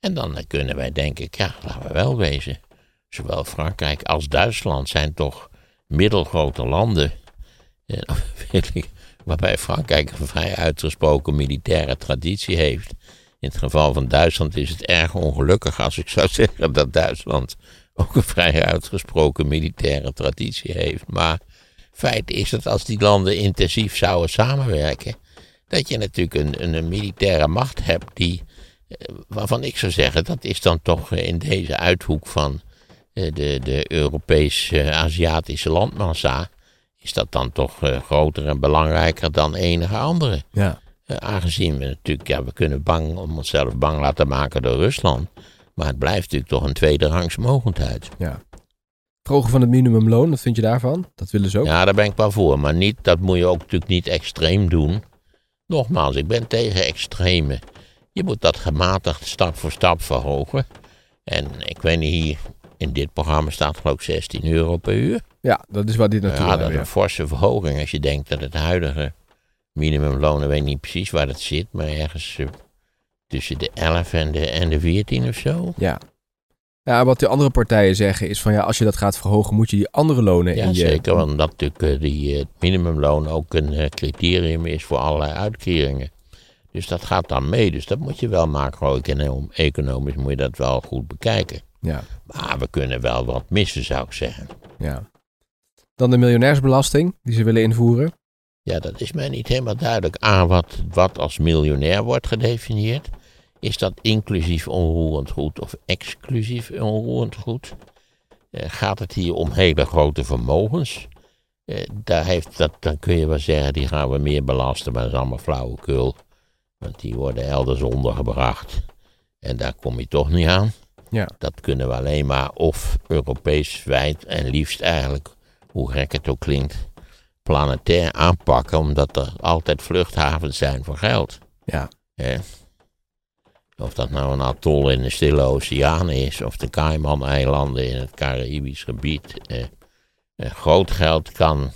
En dan kunnen wij denk ik, ja, laten we wel wezen. Zowel Frankrijk als Duitsland zijn toch middelgrote landen. Uh, waarbij Frankrijk een vrij uitgesproken militaire traditie heeft. In het geval van Duitsland is het erg ongelukkig als ik zou zeggen dat Duitsland ook een vrij uitgesproken militaire traditie heeft. Maar feit is dat als die landen intensief zouden samenwerken, dat je natuurlijk een, een, militaire macht hebt die, eh, waarvan ik zou zeggen, dat is dan toch in deze uithoek van eh, de, de Europees-Aziatische landmassa, is dat dan toch groter en belangrijker dan enige andere. Ja. Aangezien we natuurlijk, ja, we kunnen bang om onszelf bang laten maken door Rusland. Maar het blijft natuurlijk toch een tweede rangs mogendheid. Ja. Verhogen van het minimumloon, wat vind je daarvan? Dat willen ze ook? Ja, daar ben ik wel voor. Maar niet, dat moet je ook natuurlijk niet extreem doen. Nogmaals, ik ben tegen extreme. Je moet dat gematigd stap voor stap verhogen. En ik weet niet, hier in dit programma staat geloof ik 16 euro per uur. Ja, dat is wat dit natuurlijk Ja, dat is een forse verhoging als je denkt dat het huidige minimumloon, ik weet niet precies waar dat zit, maar ergens uh, tussen de 11 en de, en de 14 of zo. Ja. Ja, wat de andere partijen zeggen is van ja, als je dat gaat verhogen, moet je die andere lonen ja, in je... zeker, want dat natuurlijk uh, die, uh, het minimumloon ook een uh, criterium is voor allerlei uitkeringen. Dus dat gaat dan mee, dus dat moet je wel macro-economisch moet je dat wel goed bekijken. Ja. Maar we kunnen wel wat missen, zou ik zeggen. Ja. Dan de miljonairsbelasting die ze willen invoeren. Ja, dat is mij niet helemaal duidelijk. A, wat, wat als miljonair wordt gedefinieerd. Is dat inclusief onroerend goed of exclusief onroerend goed? Eh, gaat het hier om hele grote vermogens? Eh, daar heeft, dat, dan kun je wel zeggen, die gaan we meer belasten, maar dat is allemaal flauwekul. Want die worden elders ondergebracht. En daar kom je toch niet aan. Ja. Dat kunnen we alleen maar of Europees wijd en liefst eigenlijk, hoe gek het ook klinkt, planetair aanpakken, omdat er altijd vluchthavens zijn voor geld. Ja. Of dat nou een atol in de Stille Oceaan is, of de Cayman-eilanden in het Caribisch gebied. Eh, eh, groot geld kan,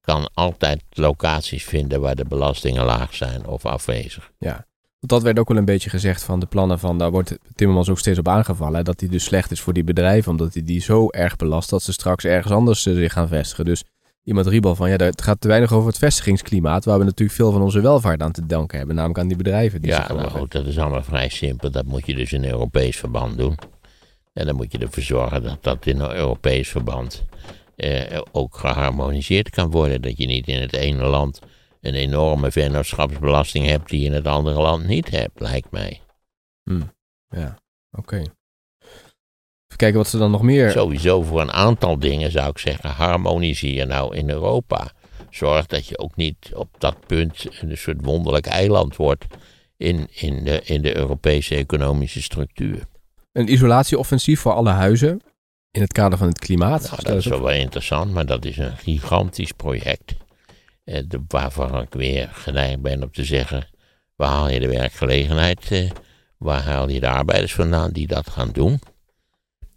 kan altijd locaties vinden waar de belastingen laag zijn of afwezig. Ja. Dat werd ook wel een beetje gezegd van de plannen van, daar wordt Timmermans ook steeds op aangevallen, dat die dus slecht is voor die bedrijven, omdat hij die zo erg belast dat ze straks ergens anders zich gaan vestigen. Dus iemand riep al van, ja, het gaat te weinig over het vestigingsklimaat, waar we natuurlijk veel van onze welvaart aan te danken hebben, namelijk aan die bedrijven. Die ja, nou goed, dat is allemaal vrij simpel. Dat moet je dus in Europees verband doen. En dan moet je ervoor zorgen dat dat in een Europees verband eh, ook geharmoniseerd kan worden. Dat je niet in het ene land een enorme vennootschapsbelasting hebt die je in het andere land niet hebt, lijkt mij. Hmm. Ja, oké. Okay. Even kijken wat ze dan nog meer. Sowieso voor een aantal dingen zou ik zeggen: harmoniseer nou in Europa. Zorg dat je ook niet op dat punt een soort wonderlijk eiland wordt in, in, de, in de Europese economische structuur. Een isolatieoffensief voor alle huizen in het kader van het klimaat. Nou, dat is wel, wel interessant, maar dat is een gigantisch project. Eh, de, waarvan ik weer geneigd ben om te zeggen: waar haal je de werkgelegenheid eh, waar haal je de arbeiders vandaan die dat gaan doen?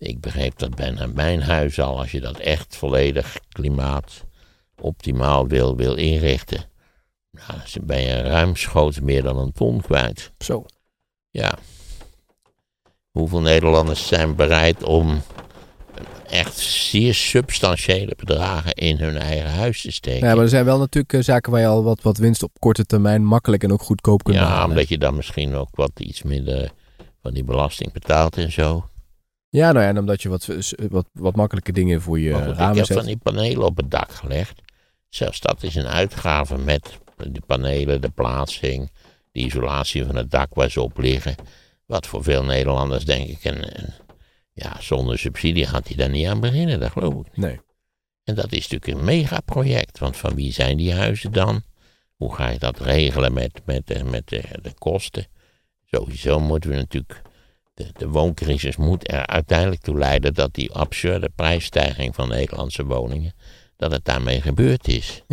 Ik begreep dat bijna mijn huis al, als je dat echt volledig klimaat optimaal wil, wil inrichten, nou, dan ben je ruimschoots meer dan een ton kwijt. Zo. Ja. Hoeveel Nederlanders zijn bereid om echt zeer substantiële bedragen in hun eigen huis te steken? Ja, maar er zijn wel natuurlijk eh, zaken waar je al wat, wat winst op korte termijn makkelijk en ook goedkoop kunt Ja, halen. omdat je dan misschien ook wat iets minder van die belasting betaalt en zo. Ja, nou ja, en omdat je wat, wat, wat makkelijke dingen voor je goed, ik ramen heb zet. van die panelen op het dak gelegd. Zelfs dat is een uitgave met de panelen, de plaatsing, de isolatie van het dak waar ze op liggen. Wat voor veel Nederlanders denk ik, een, een- ja, zonder subsidie gaat hij daar niet aan beginnen, dat geloof ik niet. Nee. En dat is natuurlijk een megaproject, want van wie zijn die huizen dan? Hoe ga je dat regelen met, met, de- met de, de kosten? Sowieso moeten we natuurlijk, de, de wooncrisis moet er uiteindelijk toe leiden dat die absurde prijsstijging van Nederlandse woningen, dat het daarmee gebeurd is.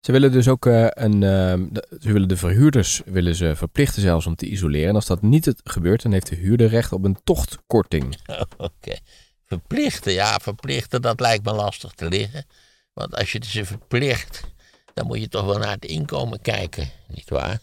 Ze willen dus ook eh, een. ehm, de- ze willen de verhuurders willen ze verplichten zelfs om te isoleren. En als dat niet het gebeurt, dan heeft de huurder recht op een tochtkorting. Oké. Verplichten, ja, verplichten, dat lijkt me lastig te liggen. Want als je ze verplicht, dan moet je toch wel naar het inkomen kijken, nietwaar?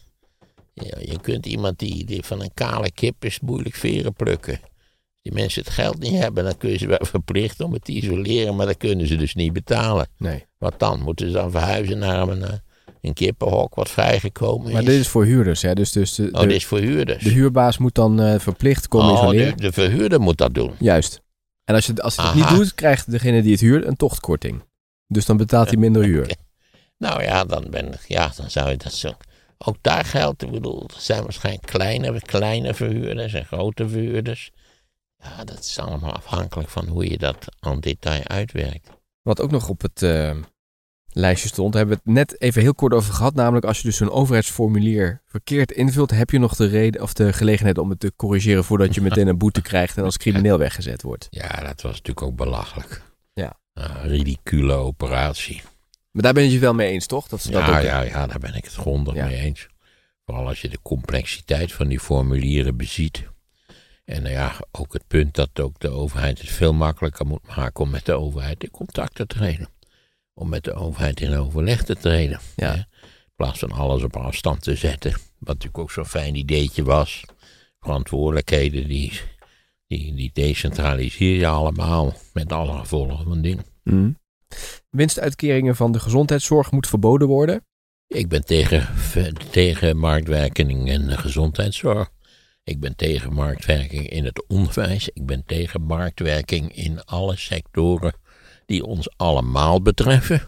Ja, je kunt iemand die, die van een kale kip is moeilijk veren plukken. Als die mensen het geld niet hebben, dan kun je ze wel verplichten om het te isoleren, maar dat kunnen ze dus niet betalen. Nee. Wat dan? Moeten ze dan verhuizen naar een, eh, een kippenhok wat vrijgekomen Maar is? dit is voor huurders, hè? Dus, dus de, oh, de, dit is voor huurders. de huurbaas moet dan eh, verplicht komen oh, isoleren. de, de verhuurder moet dat doen. Juist. En als, je, als hij het niet doet, krijgt degene die het huurt een tochtkorting. Dus dan betaalt hij minder huur. Nou ja, dan, ben, ja, dan zou je dat zo. Ook daar geldt, ik bedoel, er zijn waarschijnlijk kleine, kleine verhuurders en grote verhuurders. Ja, dat is allemaal afhankelijk van hoe je dat aan detail uitwerkt. Wat ook nog op het eh, lijstje stond, hebben we het net even heel kort over gehad. Namelijk als je dus zo'n overheidsformulier verkeerd invult, heb je nog de reden of de gelegenheid om het te corrigeren voordat je meteen een boete krijgt en als crimineel weggezet wordt. Ja, dat was natuurlijk ook belachelijk. Ja. Een ridicule operatie. Maar daar ben je het wel mee eens, toch? Dat ze dat Ja, ook, ja, ja, daar ben ik het grondig Ja. mee eens. Vooral als je de complexiteit van die formulieren beziet. En nou ja, ook het punt dat ook de overheid het veel makkelijker moet maken om met de overheid in contact te treden. Om met de overheid in overleg te treden. Ja. In plaats van alles op afstand te zetten. Wat natuurlijk ook zo'n fijn ideetje was. Verantwoordelijkheden, die, die, die decentraliseer je allemaal. Met alle gevolgen van ding. Mhm. Winstuitkeringen van de gezondheidszorg moet verboden worden. Ik ben tegen, tegen marktwerking in de gezondheidszorg. Ik ben tegen marktwerking in het onderwijs. Ik ben tegen marktwerking in alle sectoren die ons allemaal betreffen.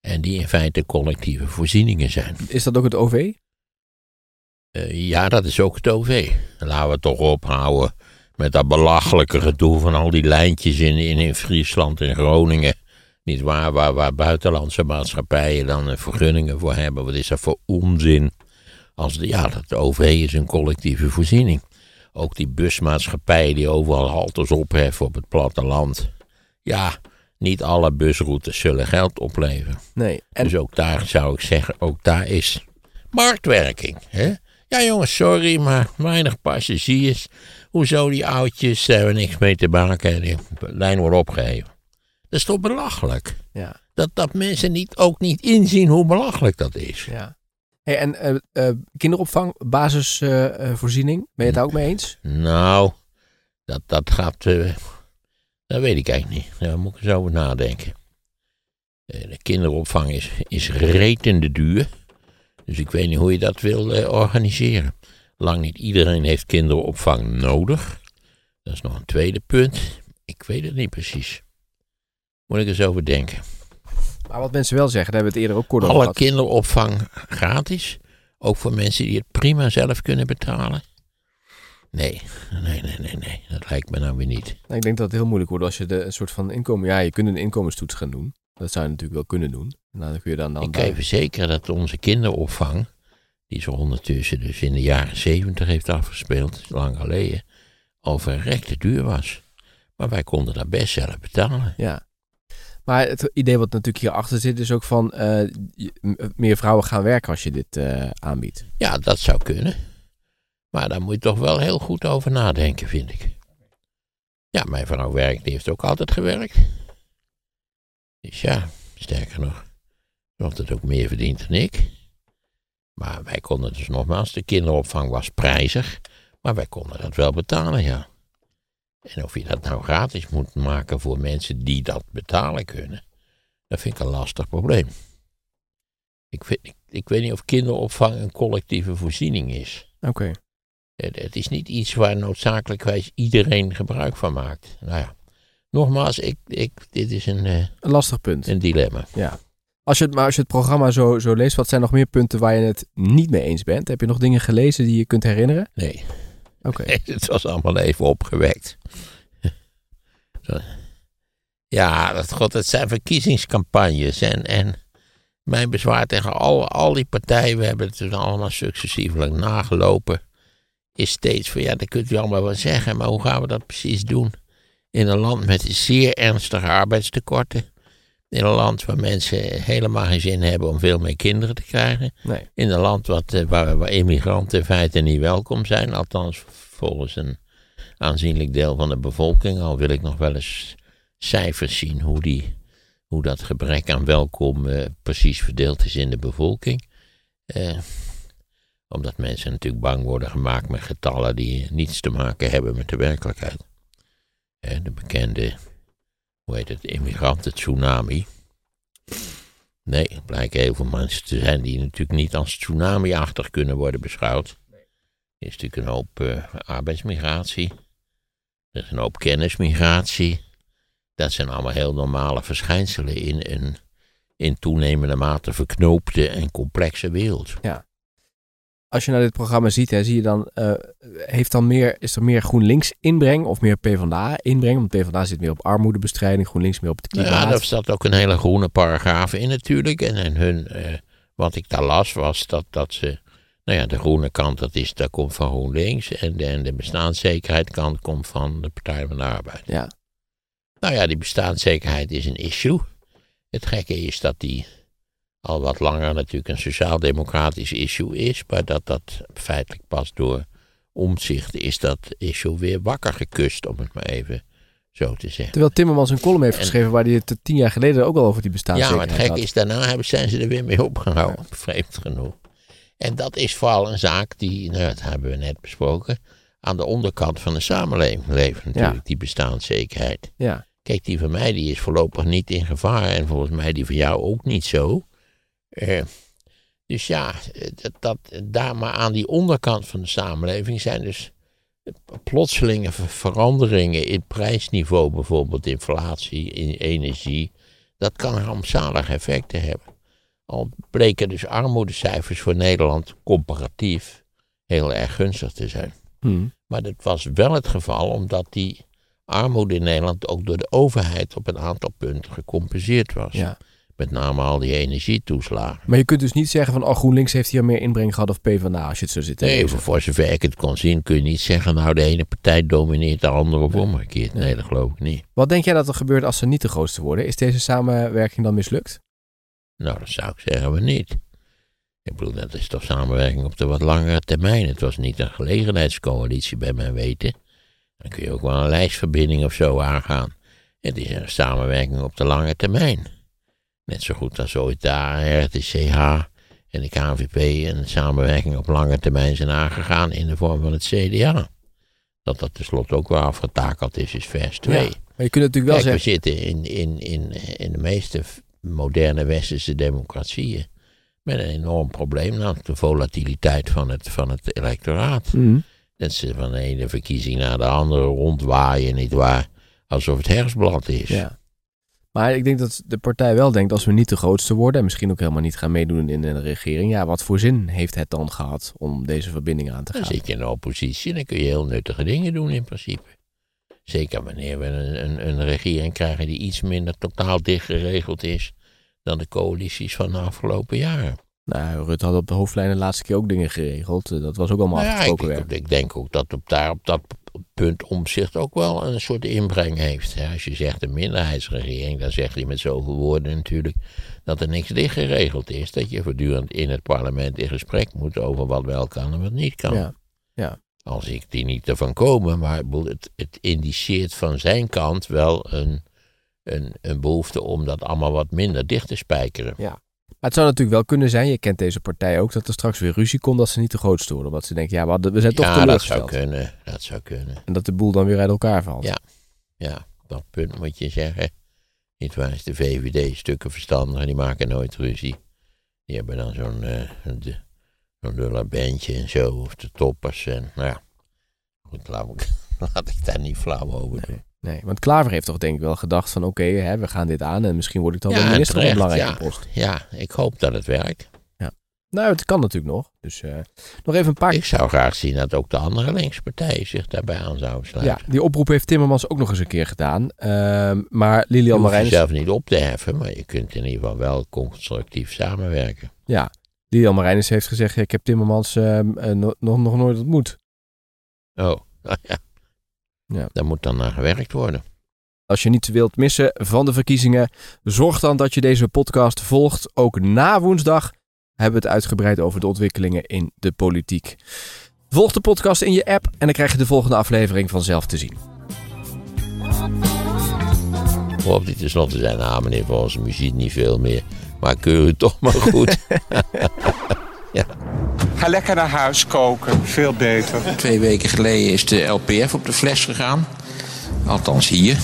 En die in feite collectieve voorzieningen zijn. Is dat ook het OV? Eh, ja, dat is ook het OV. Laten we toch ophouden met dat belachelijke gedoe van al die lijntjes in, in, in Friesland en Groningen. Niet waar, waar, waar buitenlandse maatschappijen dan eh, vergunningen voor hebben. Wat is dat voor onzin? Als de, ja, dat OV is een collectieve voorziening. Ook die busmaatschappijen die overal haltes opheffen op het platteland. Ja, niet alle busroutes zullen geld opleveren. Nee. En Dus ook daar zou ik zeggen, ook daar is marktwerking. Hè? Ja jongens, sorry, maar weinig passagiers. Hoezo die oudjes, daar hebben we niks mee te maken. Die lijn wordt opgeheven. Dat is toch belachelijk? ja. Dat, dat mensen niet, ook niet inzien hoe belachelijk dat is. ja. Hey, en eh, eh, kinderopvang, basisvoorziening, ben je het daar ook mee eens? Nou, dat, dat gaat, eh, dat weet ik eigenlijk niet. Daar moet ik eens over nadenken. Eh, de kinderopvang is, is retende duur. Dus ik weet niet hoe je dat wil eh, organiseren. Lang niet iedereen heeft kinderopvang nodig. Dat is nog een tweede punt. Ik weet het niet precies. Moet ik eens over denken. Maar wat mensen wel zeggen, daar hebben we het eerder ook kort over Alle gehad. kinderopvang gratis. Ook voor mensen die het prima zelf kunnen betalen. Nee, nee, nee, nee, nee. Dat lijkt me nou weer niet. Nou, ik denk dat het heel moeilijk wordt als je de, een soort van inkomen... Ja, je kunt een inkomenstoets gaan doen. Dat zou je natuurlijk wel kunnen doen. En dan kun je dan... dan Ik kan je verzekeren dat onze kinderopvang, die zich ondertussen dus in de jaren zeventig heeft afgespeeld, lang geleden, al verrekte duur was. Maar wij konden dat best zelf betalen. Ja. Maar het idee wat natuurlijk hierachter zit is ook van... eh, meer vrouwen gaan werken als je dit eh, aanbiedt. Ja, dat zou kunnen. Maar daar moet je toch wel heel goed over nadenken, vind ik. Ja, mijn vrouw werkt, die heeft ook altijd gewerkt. Dus ja, sterker nog, had het ook meer verdiend dan ik. Maar wij konden dus nogmaals, de kinderopvang was prijzig, maar wij konden dat wel betalen, ja. En of je dat nou gratis moet maken voor mensen die dat betalen kunnen, dat vind ik een lastig probleem. Ik, vind, ik, ik weet niet of kinderopvang een collectieve voorziening is. Oké. Het, het is niet iets waar noodzakelijkwijs iedereen gebruik van maakt. Nou ja, nogmaals, ik, ik, dit is een, eh, Een lastig punt. een dilemma. Ja. Als je het, maar als je het programma zo, zo leest, wat zijn nog meer punten waar je het niet mee eens bent? Heb je nog dingen gelezen die je kunt herinneren? Nee, Oké. het was allemaal even opgewekt. Ja, dat, god, het zijn verkiezingscampagnes. En, en mijn bezwaar tegen al, al die partijen, we hebben het dus allemaal successievelijk nagelopen, is steeds van ja, dat kunt u allemaal wel zeggen, maar hoe gaan we dat precies doen? In een land met zeer ernstige arbeidstekorten. In een land waar mensen helemaal geen zin hebben om veel meer kinderen te krijgen. Nee. In een land wat, eh, waar, waar immigranten in feite niet welkom zijn, althans volgens een aanzienlijk deel van de bevolking. Al wil ik nog wel eens cijfers zien hoe, die, hoe dat gebrek aan welkom eh, precies verdeeld is in de bevolking. Eh, omdat mensen natuurlijk bang worden gemaakt met getallen die niets te maken hebben met de werkelijkheid. De bekende, hoe heet het, immigranten-tsunami. Nee, er blijken heel veel mensen te zijn die natuurlijk niet als tsunami-achtig kunnen worden beschouwd. Er is natuurlijk een hoop eh, arbeidsmigratie. Er is een hoop kennismigratie. Dat zijn allemaal heel normale verschijnselen in een in toenemende mate verknoopte en complexe wereld. Als je naar dit programma ziet, hè, zie je dan, eh, heeft dan meer, is er meer GroenLinks inbreng of meer PvdA inbreng? Want PvdA zit meer op armoedebestrijding, GroenLinks meer op het klimaat. Ja, daar zat ook een hele groene paragraaf in natuurlijk. En, en hun, eh, wat ik daar las was dat, dat ze, nou ja, de groene kant dat, is, dat komt van GroenLinks. En de, en de bestaanszekerheid kant komt van de Partij van de Arbeid. Ja. Nou ja, die bestaanszekerheid is een issue. Het gekke is dat die al wat langer natuurlijk een sociaal-democratisch issue is. Maar dat dat feitelijk pas door omzicht is dat issue weer wakker gekust, om het maar even zo te zeggen. Terwijl Timmermans een column heeft En- geschreven waar hij het tien jaar geleden ook al over die Ja, bestaanszekerheid maar het gekke had. is, daarna hebben, zijn ze er weer mee opgehouden, vreemd genoeg. En dat is vooral een zaak die, nou, dat hebben we net besproken, aan de onderkant van de samenleving leeft natuurlijk, Ja. die bestaanszekerheid. Ja. Kijk, die van mij die is voorlopig niet in gevaar en volgens mij die van jou ook niet zo. Eh, dus ja, eh, dat, dat, daar maar aan die onderkant van de samenleving zijn dus plotselinge ver- veranderingen in prijsniveau, bijvoorbeeld inflatie, in energie. Dat kan rampzalige effecten hebben. Al bleken dus armoedecijfers voor Nederland comparatief heel erg gunstig te zijn. Hm. Maar dat was wel het geval omdat die armoede in Nederland ook door de overheid op een aantal punten gecompenseerd was. ja. Met name al die energietoeslagen. Maar je kunt dus niet zeggen van, oh, GroenLinks heeft hier meer inbreng gehad of PvdA, als je het zo zit Nee, voor, voor zover ik het kon zien, kun je niet zeggen, nou de ene partij domineert de andere of omgekeerd. Nee, dat geloof ik niet. Wat denk jij dat er gebeurt als ze niet de grootste worden? Is deze samenwerking dan mislukt? Nou, dat zou ik zeggen we niet. Ik bedoel, dat is toch samenwerking op de wat langere termijn. Het was niet een gelegenheidscoalitie bij mijn weten. Dan kun je ook wel een lijstverbinding of zo aangaan. Het is een samenwerking op de lange termijn. Net zo goed als ooit de AR, de CH en de KVP een samenwerking op lange termijn zijn aangegaan in de vorm van het CDA. Dat dat tenslotte ook wel afgetakeld is, is vers 2. Ja. Maar je kunt natuurlijk wel Kijk, we zeggen... zitten in, in, in, in de meeste moderne westerse democratieën met een enorm probleem, namelijk de volatiliteit van het, van het electoraat. Hm. Dat ze van de ene verkiezing naar de andere rondwaaien, nietwaar, alsof het herfstblad is. Ja. Maar ik denk dat de partij wel denkt, als we niet de grootste worden... en misschien ook helemaal niet gaan meedoen in een regering... ja, wat voor zin heeft het dan gehad om deze verbinding aan te Dan gaan? zit je in de oppositie dan kun je heel nuttige dingen doen in principe. Zeker wanneer we een, een, een regering krijgen die iets minder totaal dicht geregeld is dan de coalities van de afgelopen jaren. Nou, Rutte had op de hoofdlijnen de laatste keer ook dingen geregeld. Eh, Dat was ook allemaal Nou ja, ik, afgesproken werk. ik, ik denk ook dat op, daar, op dat punt omzicht ook wel een soort inbreng heeft. Als je zegt een minderheidsregering, dan zeg je met zoveel woorden natuurlijk dat er niks dicht geregeld is. Dat je voortdurend in het parlement in gesprek moet over wat wel kan en wat niet kan. Ja. Ja. als ik die niet ervan komen, maar het, het indiceert van zijn kant wel een, een, een behoefte om dat allemaal wat minder dicht te spijkeren. Ja. Maar het zou natuurlijk wel kunnen zijn, je kent deze partij ook, dat er straks weer ruzie komt dat ze niet de grootste worden. Omdat ze denken, ja, we, hadden- we zijn toch ja, dat zou teleurgesteld. kunnen, dat zou kunnen. En dat de boel dan weer uit elkaar valt. Ja. Ja, op dat punt moet je zeggen. Niet waar is de VVD stukken verstandiger, die maken nooit ruzie. Die hebben dan zo'n dulle bandje en zo, of de toppers. En, nou ja, goed, laat ik, laat ik daar niet flauw over doen. Nee, want Klaver heeft toch denk ik wel gedacht van oké, we gaan dit aan en misschien word ik dan Ja, wel minister van een belangrijke ja. post. Ja, ik hoop dat het werkt. Nou, het kan natuurlijk nog. Dus eh, nog even een paar... Ik zou graag zien dat ook de andere linkspartijen zich daarbij aan zouden Ja, sluiten. die oproep heeft Timmermans ook nog eens een keer gedaan. Ehm, maar je Lilian hoeft Marijnis... jezelf niet op te heffen, maar je kunt in ieder geval wel constructief samenwerken. Ja, Lilian Marijnis heeft gezegd, ja, ik heb Timmermans ehm, eh, no- nog, nog nooit ontmoet. Oh, nou ja. Ja. Daar moet dan naar gewerkt worden. Als je niets wilt missen van de verkiezingen, zorg dan dat je deze podcast volgt. Ook na woensdag hebben we het uitgebreid over de ontwikkelingen in de politiek. Volg de podcast in je app en dan krijg je de volgende aflevering vanzelf te zien. Op die tenslotte zijn, ah meneer Van onze muziek niet veel meer. Maar keur u toch maar goed. Ga lekker naar huis koken, veel beter. Twee weken geleden is de LPF op de fles gegaan. Althans hier.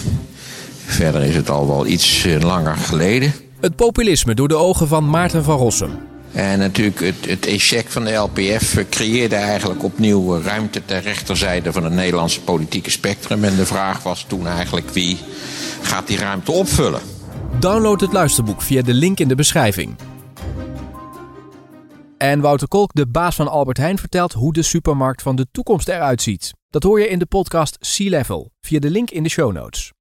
Verder is het al wel iets eh, langer geleden. Het populisme door de ogen van Maarten van Rossum. En natuurlijk het, het echec van de LPF eh, creëerde eigenlijk opnieuw eh, ruimte ter rechterzijde van het Nederlandse politieke spectrum. En de vraag was toen eigenlijk wie gaat die ruimte opvullen. Download het luisterboek via de link in de beschrijving. En Wouter Kolk, de baas van Albert Heijn, vertelt hoe de supermarkt van de toekomst eruit ziet. Dat hoor je in de podcast Sea Level via de link in de show notes.